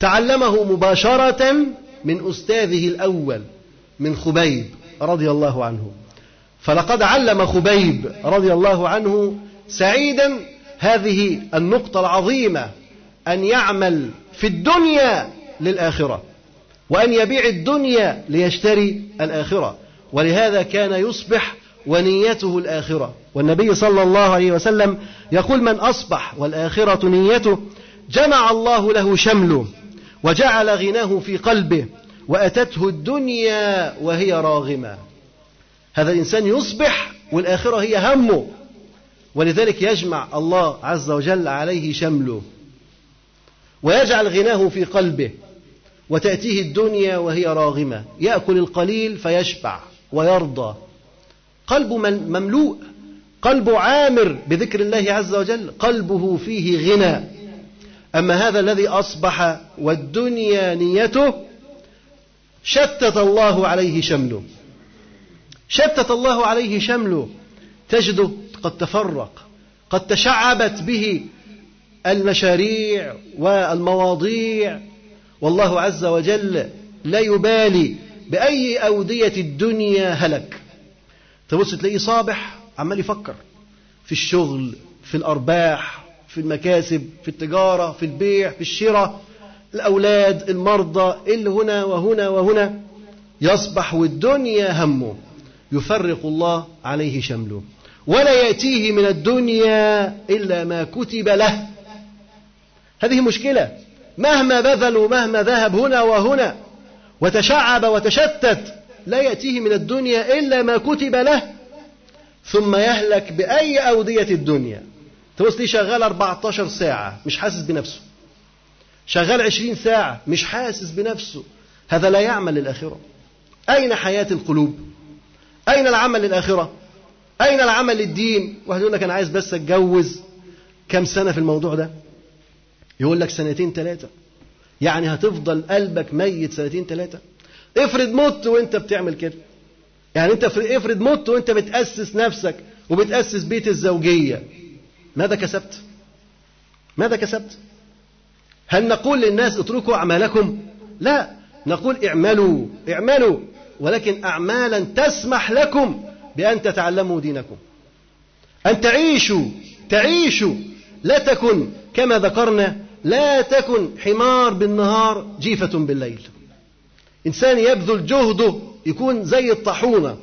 تعلمه مباشرة من أستاذه الأول من خبيب رضي الله عنه. فلقد علم خبيب رضي الله عنه سعيدا هذه النقطة العظيمة أن يعمل في الدنيا للآخرة وأن يبيع الدنيا ليشتري الآخرة. ولهذا كان يصبح ونيته الآخرة. والنبي صلى الله عليه وسلم يقول من أصبح والآخرة نيته جمع الله له شمله وجعل غناه في قلبه وأتته الدنيا وهي راغمة. هذا الإنسان يصبح والآخرة هي همه. ولذلك يجمع الله عز وجل عليه شمله ويجعل غناه في قلبه وتأتيه الدنيا وهي راغمة. يأكل القليل فيشبع ويرضى. قلبه مملوء قلبه عامر بذكر الله عز وجل قلبه فيه غنى. أما هذا الذي أصبح والدنيا نيته شتت الله عليه شمله. شتت الله عليه شمله. تجده قد تفرق قد تشعبت به المشاريع والمواضيع. والله عز وجل لا يبالي بأي أودية الدنيا هلك. تبص تلاقيه صابح عمال يفكر في الشغل في الأرباح في المكاسب في التجارة في البيع في الشراء. الأولاد المرضى اللي هنا وهنا وهنا؟ يصبح والدنيا همه. يفرق الله عليه شمله. ولا يأتيه من الدنيا إلا ما كتب له. هذه مشكلة. مهما بذل ومهما ذهب هنا وهنا وتشعب وتشتت لا يأتيه من الدنيا إلا ما كتب له ثم يهلك بأي أودية الدنيا. تبص لي شغال 14 ساعة؟ مش حاسس بنفسه. شغال 20 ساعة؟ مش حاسس بنفسه. هذا لا يعمل للآخرة. أين حياة القلوب؟ أين العمل للآخرة؟ أين العمل للدين؟ واحد يقول لك أنا عايز بس أتجوز. كم سنة في الموضوع ده؟ يقول لك سنتين ثلاثة يعني هتفضل قلبك ميت سنتين ثلاثة افرض مت وانت بتعمل كده. يعني انت افرض مت وانت بتأسس نفسك وبتأسس بيت الزوجية. ماذا كسبت؟ ماذا كسبت؟ هل نقول للناس اتركوا أعمالكم؟ لا. نقول اعملوا اعملوا. ولكن أعمالا تسمح لكم بأن تتعلموا دينكم. أن تعيشوا تعيشوا. لا تكن كما ذكرنا لا تكن حمار بالنهار جيفة بالليل. إنسان يبذل جهده يكون زي الطاحونة.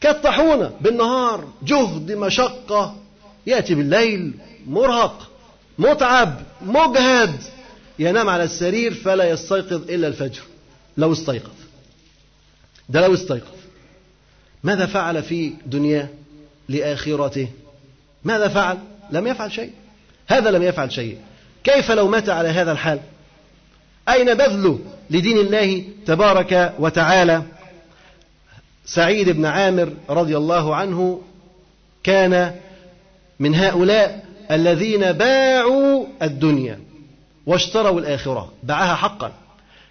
كالطاحونة بالنهار جهد مشقة يأتي بالليل مرهق متعب مجهد ينام على السرير فلا يستيقظ إلا الفجر. لو استيقظ. ده لو استيقظ. ماذا فعل في دنياه لآخرته؟ ماذا فعل؟ لم يفعل شيء. هذا لم يفعل شيء. كيف لو مات على هذا الحال؟ أين بذله لدين الله تبارك وتعالى؟ سعيد بن عامر رضي الله عنه كان من هؤلاء الذين باعوا الدنيا واشتروا الآخرة باعها حقا.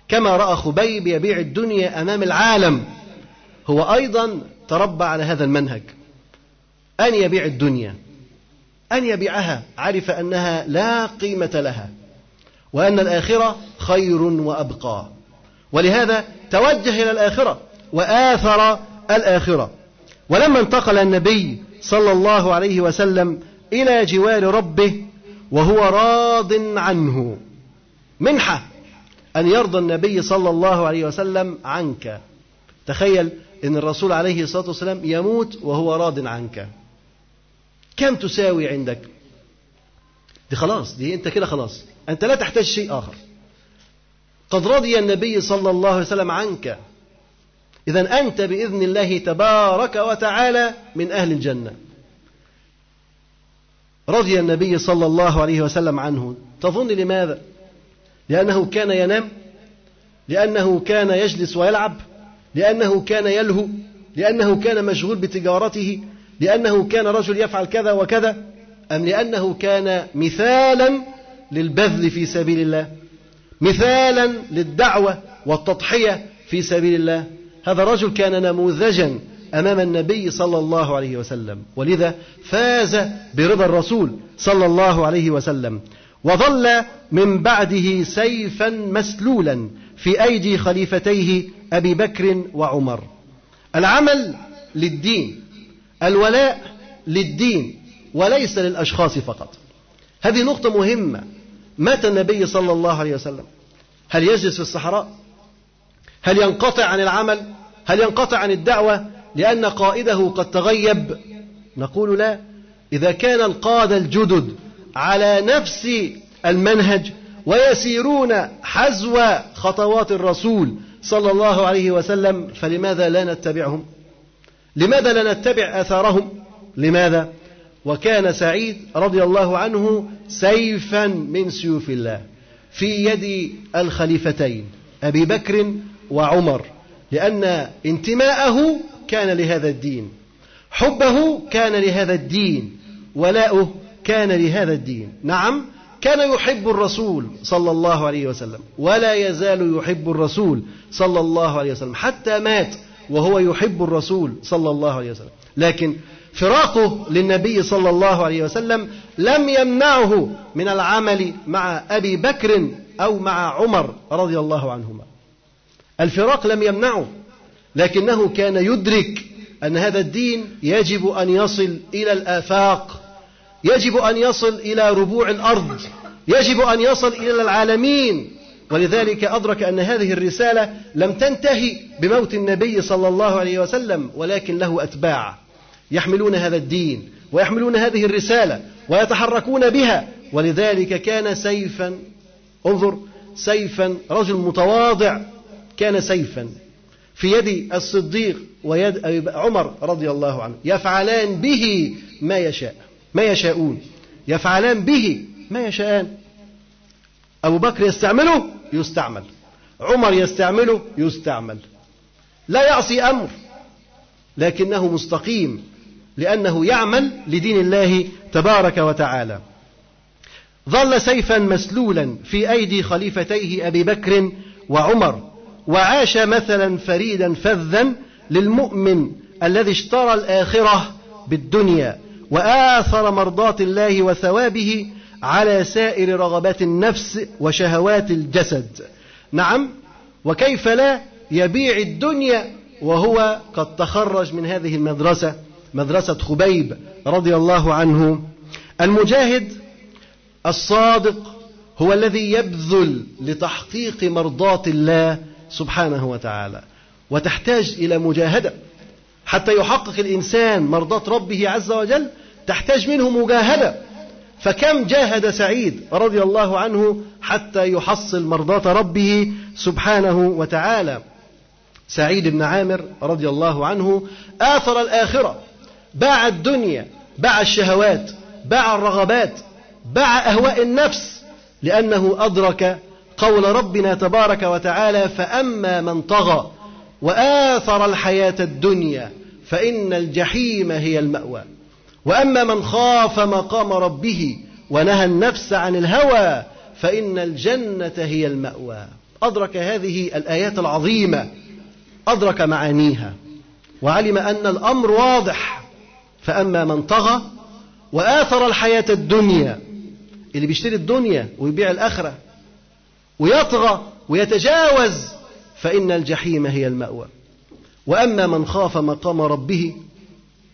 كما رأى خبيب يبيع الدنيا أمام العالم. هو أيضا تربى على هذا المنهج. أن يبيع الدنيا أن يبيعها عرف أنها لا قيمة لها. وأن الآخرة خير وأبقى. ولهذا توجه إلى الآخرة وآثر الآخرة. ولما انتقل النبي صلى الله عليه وسلم إلى جوار ربه وهو راض عنه. منحة أن يرضى النبي صلى الله عليه وسلم عنك. تخيل أن الرسول عليه الصلاة والسلام يموت وهو راض عنك. كم تساوي عندك؟ دي خلاص دي أنت كده خلاص. أنت لا تحتاج شيء آخر. قد رضي النبي صلى الله عليه وسلم عنك. إذا أنت بإذن الله تبارك وتعالى من أهل الجنة. رضي النبي صلى الله عليه وسلم عنه. تظن لماذا؟ لأنه كان ينام لأنه كان يجلس ويلعب لأنه كان يلهو لأنه كان مشغول بتجارته لأنه كان رجل يفعل كذا وكذا أم لأنه كان مثالا للبذل في سبيل الله. مثالا للدعوة والتضحية في سبيل الله. هذا الرجل كان نموذجا أمام النبي صلى الله عليه وسلم ولذا فاز برضا الرسول صلى الله عليه وسلم. وظل من بعده سيفا مسلولا في أيدي خليفتيه أبي بكر وعمر. العمل للدين الولاء للدين وليس للأشخاص فقط. هذه نقطة مهمة. مات النبي صلى الله عليه وسلم. هل يجلس في الصحراء؟ هل ينقطع عن العمل؟ هل ينقطع عن الدعوة؟ لأن قائده قد تغيب. نقول لا. إذا كان القادة الجدد على نفس المنهج ويسيرون حزو خطوات الرسول صلى الله عليه وسلم فلماذا لا نتبعهم؟ لماذا لا نتبع آثارهم؟ لماذا؟ وكان سعيد رضي الله عنه سيفا من سيوف الله في يد الخليفتين أبي بكر وعمر لأن انتماءه كان لهذا الدين حبه كان لهذا الدين ولاؤه كان لهذا الدين. نعم كان يحب الرسول صلى الله عليه وسلم ولا يزال يحب الرسول صلى الله عليه وسلم حتى مات وهو يحب الرسول صلى الله عليه وسلم. لكن فراقه للنبي صلى الله عليه وسلم لم يمنعه من العمل مع أبي بكر أو مع عمر رضي الله عنهما. الفراق لم يمنعه لكنه كان يدرك أن هذا الدين يجب أن يصل إلى الآفاق يجب أن يصل إلى ربوع الأرض يجب أن يصل إلى العالمين. ولذلك أدرك أن هذه الرسالة لم تنتهي بموت النبي صلى الله عليه وسلم ولكن له أتباع. يحملون هذا الدين ويحملون هذه الرسالة ويتحركون بها. ولذلك كان سيفا انظر سيفا رجل متواضع كان سيفا في يد الصديق ويد عمر رضي الله عنه. يفعلان به ما يشاء ما يشاءون. يفعلان به ما يشاءان. أبو بكر يستعمله يستعمل عمر يستعمله يستعمل. لا يعصي أمر لكنه مستقيم. لأنه يعمل لدين الله تبارك وتعالى. ظل سيفا مسلولا في أيدي خليفتيه أبي بكر وعمر وعاش مثلا فريدا فذا للمؤمن الذي اشترى الآخرة بالدنيا وآثر مرضاة الله وثوابه على سائر رغبات النفس وشهوات الجسد. نعم وكيف لا يبيع الدنيا وهو قد تخرج من هذه المدرسة؟ مدرسة خبيب رضي الله عنه المجاهد الصادق هو الذي يبذل لتحقيق مرضاة الله سبحانه وتعالى وتحتاج إلى مجاهدة. حتى يحقق الإنسان مرضاة ربه عز وجل تحتاج منه مجاهدة. فكم جاهد سعيد رضي الله عنه حتى يحصل مرضاة ربه سبحانه وتعالى؟ سعيد بن عامر رضي الله عنه آثر الآخرة. باع الدنيا باع الشهوات باع الرغبات باع أهواء النفس لأنه أدرك قول ربنا تبارك وتعالى فأما من طغى وآثر الحياة الدنيا فإن الجحيم هي المأوى. وأما من خاف مقام ربه ونهى النفس عن الهوى فإن الجنة هي المأوى. أدرك هذه الآيات العظيمة أدرك معانيها وعلم أن الأمر واضح. فأما من طغى وآثر الحياة الدنيا اللي بيشتري الدنيا ويبيع الآخرة ويطغى ويتجاوز فإن الجحيم هي المأوى. وأما من خاف مقام ربه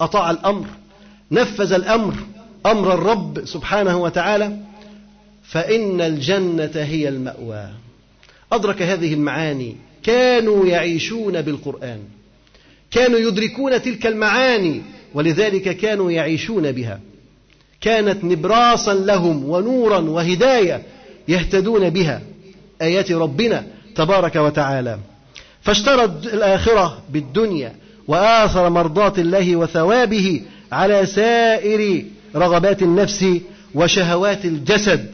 أطاع الأمر نفذ الأمر أمر الرب سبحانه وتعالى فإن الجنة هي المأوى. أدرك هذه المعاني. كانوا يعيشون بالقرآن. كانوا يدركون تلك المعاني. ولذلك كانوا يعيشون بها. كانت نبراسا لهم ونورا وهداية يهتدون بها. آيات ربنا تبارك وتعالى. فاشترى الآخرة بالدنيا وآثر مرضات الله وثوابه على سائر رغبات النفس وشهوات الجسد.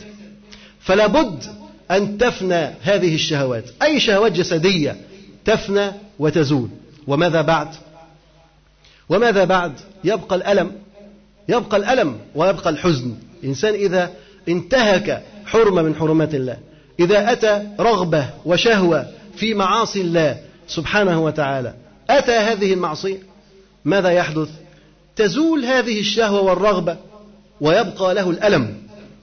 فلا بد أن تفنى هذه الشهوات. أي شهوات جسدية تفنى وتزول. وماذا بعد؟ وماذا بعد؟ يبقى الألم يبقى الألم ويبقى الحزن. الإنسان إذا انتهك حرمة من حرمات الله إذا أتى رغبة وشهوة في معاصي الله سبحانه وتعالى أتى هذه المعصية ماذا يحدث؟ تزول هذه الشهوة والرغبة ويبقى له الألم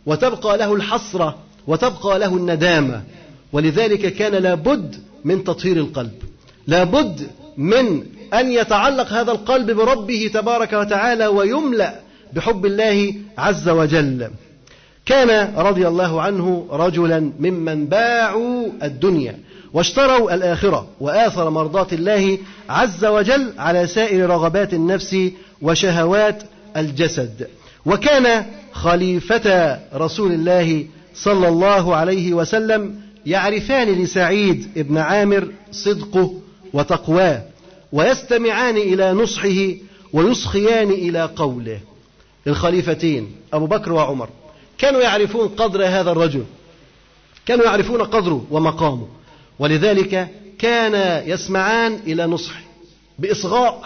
وتبقى له الحسرة وتبقى له الندامة. ولذلك كان لابد من تطهير القلب لابد من أن يتعلق هذا القلب بربه تبارك وتعالى ويملأ بحب الله عز وجل. كان رضي الله عنه رجلا ممن باعوا الدنيا واشتروا الآخرة وآثر مرضات الله عز وجل على سائر رغبات النفس وشهوات الجسد. وكان خليفة رسول الله صلى الله عليه وسلم يعرفان لسعيد ابن عامر صدقه وتقواه. ويستمعان إلى نصحه ويصخيان إلى قوله. الخليفتين أبو بكر وعمر. كانوا يعرفون قدر هذا الرجل. كانوا يعرفون قدره ومقامه. ولذلك كان يسمعان إلى نصحه بإصغاء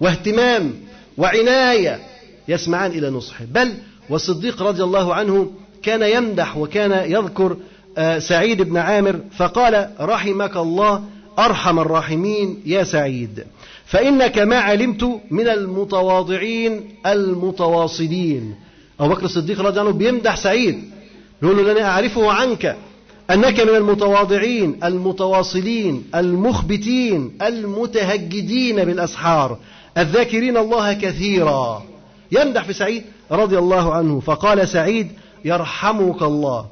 واهتمام وعناية يسمعان إلى نصحه بل والصديق رضي الله عنه كان يمدح وكان يذكر آه، سعيد بن عامر فقال رحمك الله أرحم الراحمين يا سعيد. فإنك ما علمت من المتواضعين المتواصلين. أبو بكر الصديق رضي الله عنه بيمدح سعيد. يقول له أنا أعرفه عنك أنك من المتواضعين المتواصلين المخبتين المتهجدين بالأسحار. الذاكرين الله كثيرا. يمدح في سعيد رضي الله عنه. فقال سعيد يرحمك الله.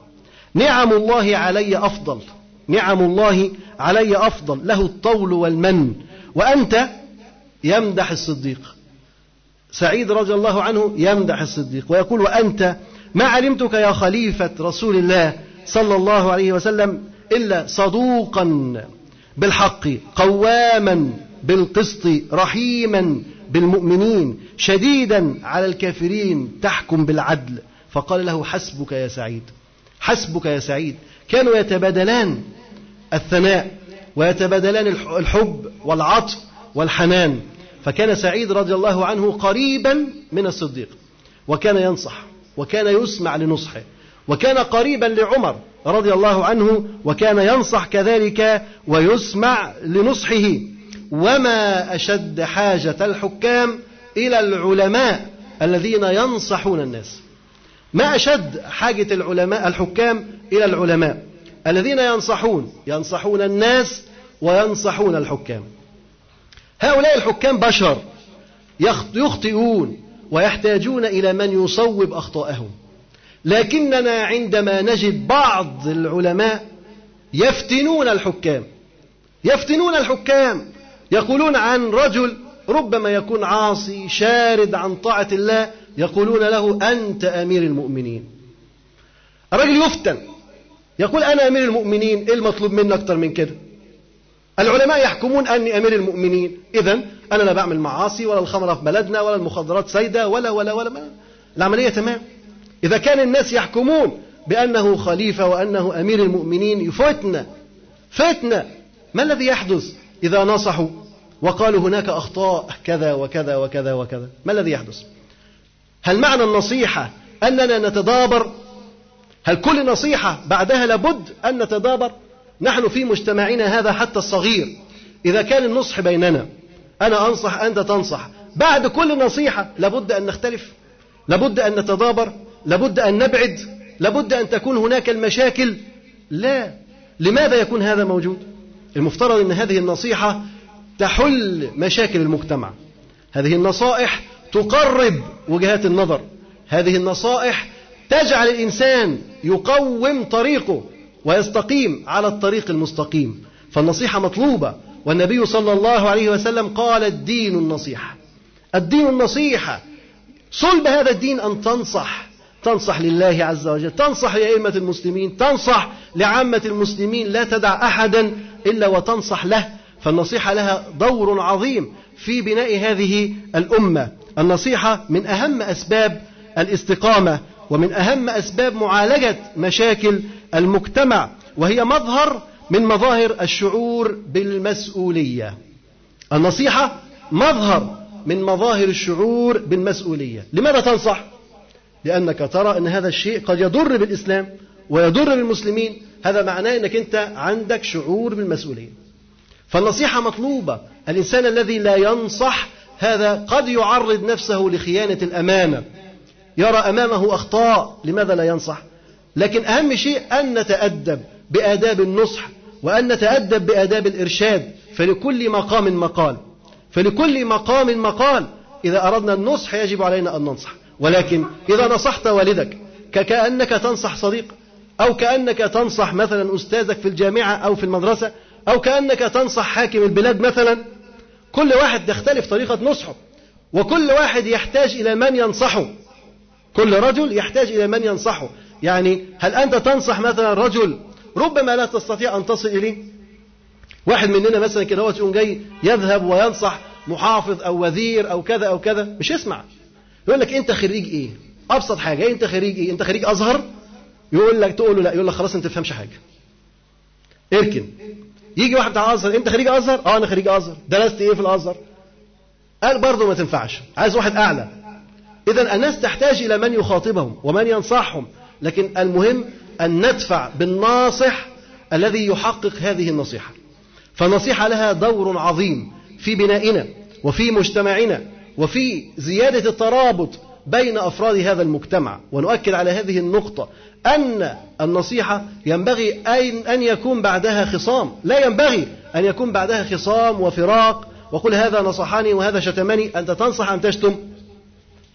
نعم الله علي أفضل. نعم الله علي أفضل له الطول والمن. وأنت يمدح الصديق. سعيد رضي الله عنه يمدح الصديق. ويقول وأنت ما علمتك يا خليفة رسول الله صلى الله عليه وسلم إلا صدوقا بالحق قواما بالقسط رحيما بالمؤمنين شديدا على الكافرين تحكم بالعدل. فقال له حسبك يا سعيد حسبك يا سعيد. كانوا يتبادلان. الثناء ويتبادلان الحب والعطف والحنان. فكان سعيد رضي الله عنه قريبا من الصديق وكان ينصح وكان يسمع لنصحه وكان قريبا لعمر رضي الله عنه وكان ينصح كذلك ويسمع لنصحه. وما أشد حاجة الحكام إلى العلماء الذين ينصحون الناس. ما أشد حاجة العلماء الحكام إلى العلماء. الذين ينصحون ينصحون الناس وينصحون الحكام. هؤلاء الحكام بشر يخطئون ويحتاجون إلى من يصوب أخطاءهم لكننا عندما نجد بعض العلماء يفتنون الحكام يفتنون الحكام يقولون عن رجل ربما يكون عاصي شارد عن طاعة الله يقولون له أنت أمير المؤمنين. الرجل يفتن يقول أنا أمير المؤمنين إيه المطلوب مني أكتر من كده؟ العلماء يحكمون أني أمير المؤمنين. إذا أنا لا بعمل معاصي ولا الخمرة في بلدنا ولا المخدرات سيدة ولا ولا ولا ما. العملية تمام. إذا كان الناس يحكمون بأنه خليفة وأنه أمير المؤمنين يفتنا فتنة ما الذي يحدث إذا نصحوا وقالوا هناك أخطاء كذا وكذا وكذا وكذا؟ ما الذي يحدث؟ هل معنى النصيحة أننا نتدابر هل كل نصيحة بعدها لابد أن نتدابر؟ نحن في مجتمعنا هذا حتى الصغير. إذا كان النصح بيننا أنا أنصح أنت تنصح. بعد كل نصيحة لابد أن نختلف. لابد أن نتدابر. لابد أن نبعد. لابد أن تكون هناك المشاكل. لا. لماذا يكون هذا موجود؟ المفترض أن هذه النصيحة تحل مشاكل المجتمع. هذه النصائح تقرب وجهات النظر. هذه النصائح تجعل الإنسان يقوم طريقه ويستقيم على الطريق المستقيم. فالنصيحة مطلوبة. والنبي صلى الله عليه وسلم قال الدين النصيحة. الدين النصيحة. صلب هذا الدين أن تنصح. تنصح لله عز وجل. تنصح لأئمة المسلمين. تنصح لعامة المسلمين. لا تدع أحدا إلا وتنصح له. فالنصيحة لها دور عظيم في بناء هذه الأمة. النصيحة من أهم أسباب الاستقامة. ومن أهم أسباب معالجة مشاكل المجتمع وهي مظهر من مظاهر الشعور بالمسؤولية. النصيحة مظهر من مظاهر الشعور بالمسؤولية. لماذا تنصح؟ لأنك ترى أن هذا الشيء قد يضر بالإسلام ويضر بالمسلمين. هذا معناه أنك أنت عندك شعور بالمسؤولية. فالنصيحة مطلوبة. الإنسان الذي لا ينصح هذا قد يعرض نفسه لخيانة الأمانة. يرى أمامه أخطاء لماذا لا ينصح؟ لكن أهم شيء أن نتأدب بآداب النصح وأن نتأدب بآداب الإرشاد. فلكل مقام مقال. فلكل مقام مقال. إذا أردنا النصح يجب علينا أن ننصح. ولكن إذا نصحت والدك كأنك تنصح صديق أو كأنك تنصح مثلا أستاذك في الجامعة أو في المدرسة أو كأنك تنصح حاكم البلاد مثلا كل واحد تختلف طريقة نصحه وكل واحد يحتاج إلى من ينصحه. كل رجل يحتاج إلى من ينصحه. يعني هل أنت تنصح مثلا رجل ربما لا تستطيع أن تصل إليه؟ واحد مننا مثلا كده هو يقوم جاي يذهب وينصح محافظ أو وزير أو كذا أو كذا مش يسمع. يقول لك أنت خريج إيه؟ أبسط حاجة أنت خريج إيه؟ أنت خريج أزهر؟ يقول لك تقول له لا يقول لك خلاص أنت تفهمش حاجة. اركن. يجي واحد بتاع أزهر أنت خريج أزهر؟ آه أنا خريج أزهر. درست إيه في الأزهر؟ قال برضه ما تنفعش. عايز واحد أعلى. إذا الناس تحتاج إلى من يخاطبهم ومن ينصحهم لكن المهم أن ندفع بالناصح الذي يحقق هذه النصيحة. فالنصيحة لها دور عظيم في بنائنا وفي مجتمعنا وفي زيادة الترابط بين أفراد هذا المجتمع. ونؤكد على هذه النقطة أن النصيحة ينبغي أن يكون بعدها خصام. لا ينبغي أن يكون بعدها خصام وفراق وقل هذا نصحني وهذا شتمني. أنت تنصح أم تشتم؟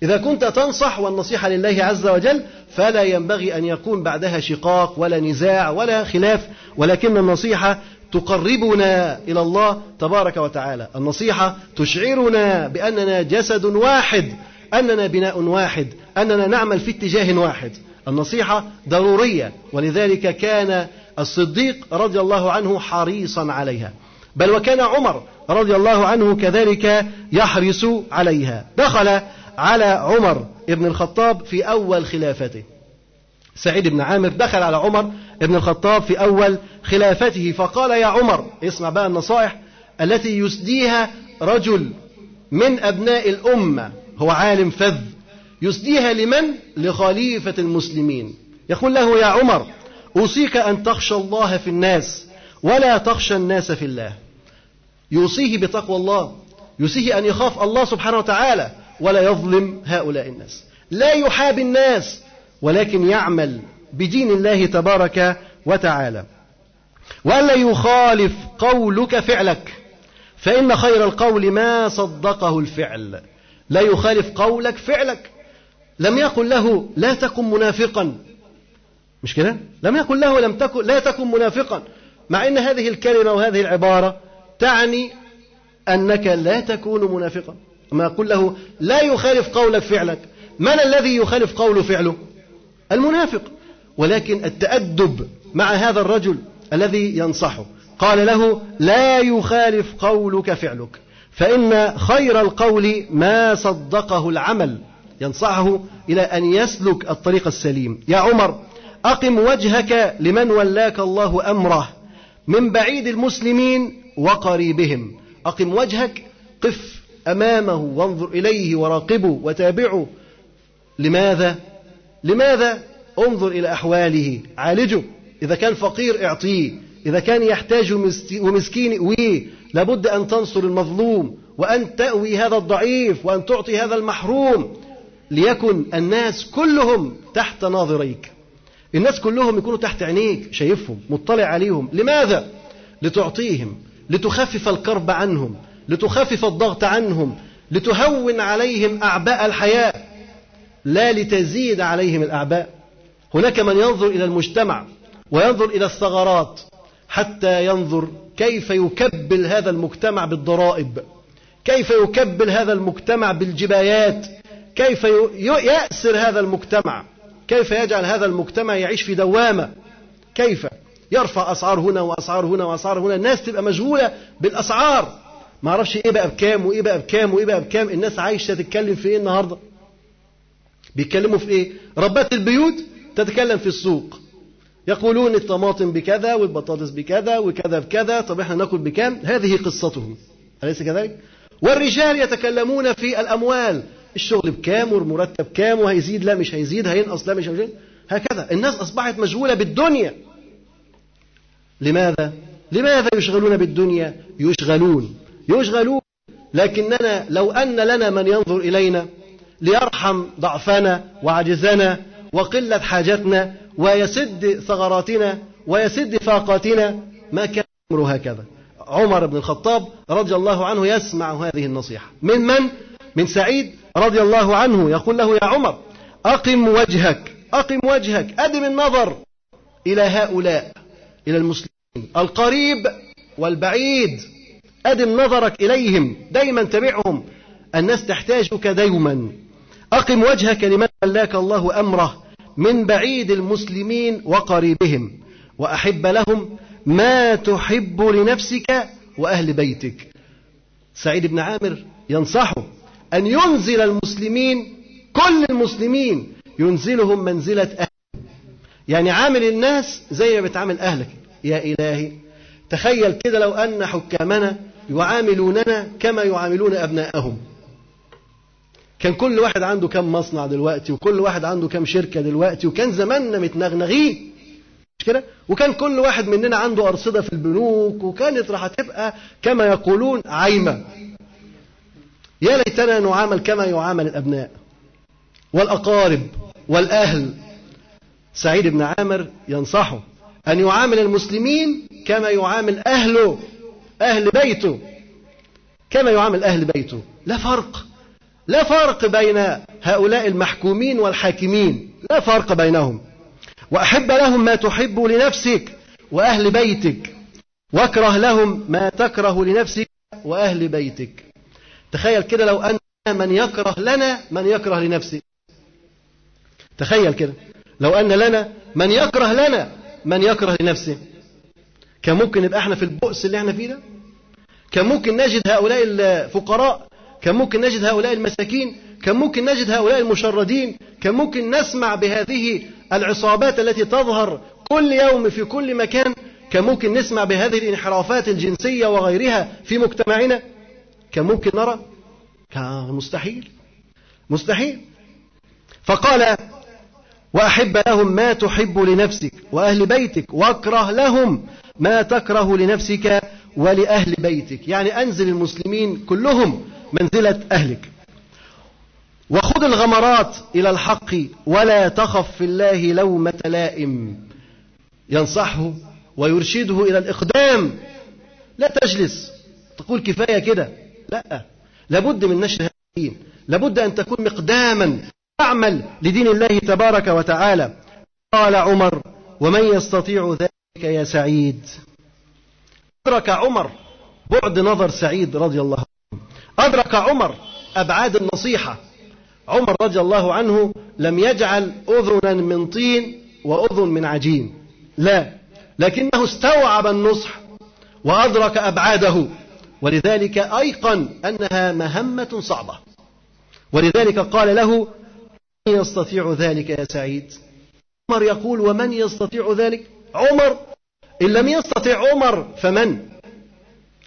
إذا كنت تنصح والنصيحة لله عز وجل فلا ينبغي أن يكون بعدها شقاق ولا نزاع ولا خلاف ولكن النصيحة تقربنا إلى الله تبارك وتعالى. النصيحة تشعرنا بأننا جسد واحد أننا بناء واحد أننا نعمل في اتجاه واحد. النصيحة ضرورية ولذلك كان الصديق رضي الله عنه حريصا عليها. بل وكان عمر رضي الله عنه كذلك يحرص عليها. دخل على عمر بن الخطاب في أول خلافته. سعيد بن عامر دخل على عمر بن الخطاب في أول خلافته فقال يا عمر اسمع بقى النصائح التي يسديها رجل من أبناء الأمة هو عالم فذ يسديها لمن؟ لخليفة المسلمين. يقول له يا عمر أوصيك أن تخشى الله في الناس ولا تخشى الناس في الله. يوصيه بتقوى الله يوصيه أن يخاف الله سبحانه وتعالى ولا يظلم هؤلاء الناس. لا يحابي الناس ولكن يعمل بدين الله تبارك وتعالى. ولا يخالف قولك فعلك. فإن خير القول ما صدقه الفعل. لا يخالف قولك فعلك. لم يقل له لا تكن منافقا. مش كده؟ لم يقل له لم تكن لا تكن منافقا. مع إن هذه الكلمة وهذه العبارة تعني أنك لا تكون منافقا. ما يقول له لا يخالف قولك فعلك. من الذي يخالف قول فعله؟ المنافق. ولكن التأدب مع هذا الرجل الذي ينصحه. قال له لا يخالف قولك فعلك. فإن خير القول ما صدقه العمل. ينصحه إلى أن يسلك الطريق السليم. يا عمر أقم وجهك لمن ولاك الله أمره. من بعيد المسلمين وقريبهم. أقم وجهك قف أمامه وانظر إليه وراقبه وتابعه. لماذا؟ لماذا؟ انظر إلى أحواله عالجه. إذا كان فقير اعطيه إذا كان يحتاج ومسكين ويه لابد أن تنصر المظلوم وأن تأوي هذا الضعيف وأن تعطي هذا المحروم. ليكن الناس كلهم تحت ناظريك. الناس كلهم يكونوا تحت عينيك شايفهم مطلع عليهم. لماذا؟ لتعطيهم لتخفف الكرب عنهم. لتخفف الضغط عنهم لتهون عليهم أعباء الحياة لا لتزيد عليهم الأعباء. هناك من ينظر إلى المجتمع وينظر إلى الثغرات حتى ينظر كيف يكبل هذا المجتمع بالضرائب كيف يكبل هذا المجتمع بالجبايات كيف يأسر هذا المجتمع كيف يجعل هذا المجتمع يعيش في دوامة كيف؟ يرفع أسعار هنا وأسعار هنا وأسعار هنا الناس تبقى مشغولة بالأسعار. ما أعرفش إيه بقى بكام وايه بقى بكام وايه بقى بكام. الناس عايشة تتكلم في إيه النهارده؟ بيتكلموا في إيه؟ ربات البيوت تتكلم في السوق. يقولون الطماطم بكذا والبطاطس بكذا وكذا بكذا. طب إحنا ناكل بكام؟ هذه قصتهم. أليس كذلك؟ والرجال يتكلمون في الأموال. الشغل بكام والمرتب كام؟ وهيزيد لا مش هيزيد هينقص لا مش هيزيد هكذا. الناس أصبحت مشغولة بالدنيا. لماذا؟ لماذا يشغلون بالدنيا؟ يشغلون. يشغلون. لكننا لو أن لنا من ينظر إلينا ليرحم ضعفنا وعجزنا وقلة حاجتنا ويسد ثغراتنا ويسد فاقاتنا ما كان الأمر هكذا. عمر بن الخطاب رضي الله عنه يسمع هذه النصيحة. من من؟ من سعيد رضي الله عنه يقول له يا عمر أقم وجهك أقم وجهك أدم النظر إلى هؤلاء إلى المسلمين القريب والبعيد. أدم نظرك إليهم دايما تبعهم. الناس تحتاجك دوما أقم وجهك لمن ولاك الله أمره من بعيد المسلمين وقريبهم وأحب لهم ما تحب لنفسك وأهل بيتك. سعيد بن عامر ينصحه أن ينزل المسلمين كل المسلمين ينزلهم منزلة أهل. يعني عامل الناس زي ما بتعامل أهلك. يا إلهي تخيل كده لو أن حكامنا يعاملوننا كما يعاملون أبناءهم. كان كل واحد عنده كم مصنع دلوقتي وكل واحد عنده كم شركة دلوقتي وكان زماننا متنغنغين مش كده؟ وكان كل واحد مننا عنده أرصدة في البنوك وكانت راح تبقى كما يقولون عايمة. يا ليتنا نعامل كما يعامل الأبناء. والأقارب والأهل. سعيد بن عامر ينصحه أن يعامل المسلمين كما يعامل أهله. أهل بيته. كما يعامل أهل بيته. لا فرق. لا فرق بين هؤلاء المحكومين والحاكمين. لا فرق بينهم. وأحب لهم ما تحب لنفسك وأهل بيتك. واكره لهم ما تكره لنفسك وأهل بيتك. تخيل كده لو أن من يكره لنا من يكره لنفسه. تخيل كده. لو أن لنا من يكره لنا من يكره لنفسه. كان ممكن نبقى إحنا في البؤس اللي إحنا فيه ده؟ كان ممكن نجد هؤلاء الفقراء؟ كان ممكن نجد هؤلاء المساكين؟ كان ممكن نجد هؤلاء المشردين؟ كان ممكن نسمع بهذه العصابات التي تظهر كل يوم في كل مكان؟ كان ممكن نسمع بهذه الانحرافات الجنسية وغيرها في مجتمعنا؟ كان ممكن نرى؟ كان مستحيل. مستحيل. فقال وأحب لهم ما تحب لنفسك وأهل بيتك وأكره لهم ما تكره لنفسك ولأهل بيتك. يعني أنزل المسلمين كلهم منزلة أهلك. وخذ الغمرات إلى الحق ولا تخف في الله لومة لائم ينصحه ويرشده إلى الإقدام. لا تجلس. تقول كفاية كده. لا. لابد من نشر هذا الدين. لابد أن تكون مقداما. تعمل لدين الله تبارك وتعالى. قال عمر ومن يستطيع ذلك يا سعيد؟ أدرك عمر بعد نظر سعيد رضي الله عنه. أدرك عمر أبعاد النصيحة. عمر رضي الله عنه لم يجعل أذنا من طين وأذن من عجين. لا لكنه استوعب النصح وأدرك أبعاده. ولذلك أيقن أنها مهمة صعبة. ولذلك قال له يستطيع ذلك يا سعيد؟ عمر يقول ومن يستطيع ذلك؟ عمر. إن لم يستطع عمر فمن؟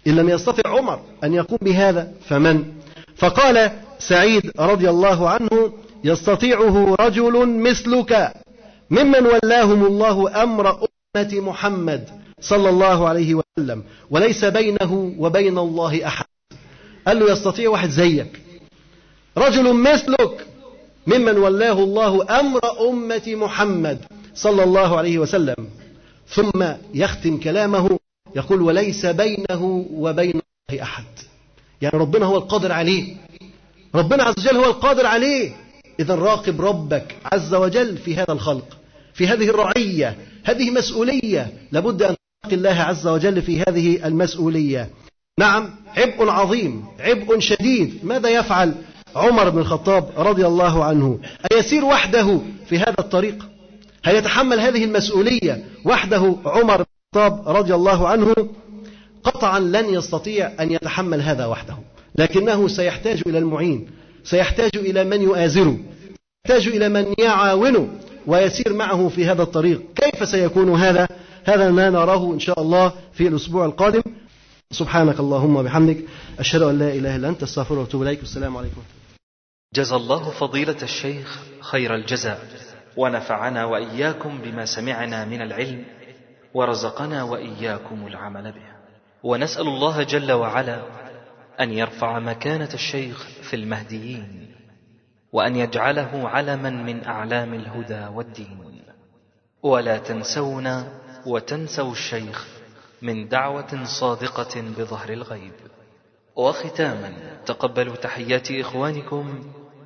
إن لم يستطع عمر أن يقوم بهذا فمن؟ فقال سعيد رضي الله عنه يستطيعه رجل مثلك ممن ولاهم الله أمر أمة محمد صلى الله عليه وسلم وليس بينه وبين الله أحد. قال له يستطيع واحد زيك. رجل مثلك؟ ممن ولاه الله أمر أمة محمد صلى الله عليه وسلم. ثم يختم كلامه يقول وليس بينه وبين الله أحد. يعني ربنا هو القادر عليه. ربنا عز وجل هو القادر عليه. إذا راقب ربك عز وجل في هذا الخلق في هذه الرعية هذه مسؤولية. لابد أن تتقي الله عز وجل في هذه المسؤولية. نعم عبء عظيم عبء شديد. ماذا يفعل؟ عمر بن الخطاب رضي الله عنه أيسير وحده في هذا الطريق؟ هل يتحمل هذه المسؤولية وحده عمر بن الخطاب رضي الله عنه؟ قطعا لن يستطيع أن يتحمل هذا وحده لكنه سيحتاج إلى المعين سيحتاج إلى من يؤازره يحتاج إلى من يعاونه ويسير معه في هذا الطريق. كيف سيكون هذا؟ هذا ما نراه إن شاء الله في الأسبوع القادم. سبحانك اللهم وبحمدك أشهد أن لا إله إلا أنت أستغفرك وأتوب إليك. والسلام عليكم. جزى الله فضيلة الشيخ خير الجزاء. ونفعنا وإياكم بما سمعنا من العلم ورزقنا وإياكم العمل به. ونسأل الله جل وعلا أن يرفع مكانة الشيخ في المهديين وأن يجعله علما من أعلام الهدى والدين. ولا تنسونا وتنسوا الشيخ من دعوة صادقة بظهر الغيب. وختاما تقبلوا تحيات إخوانكم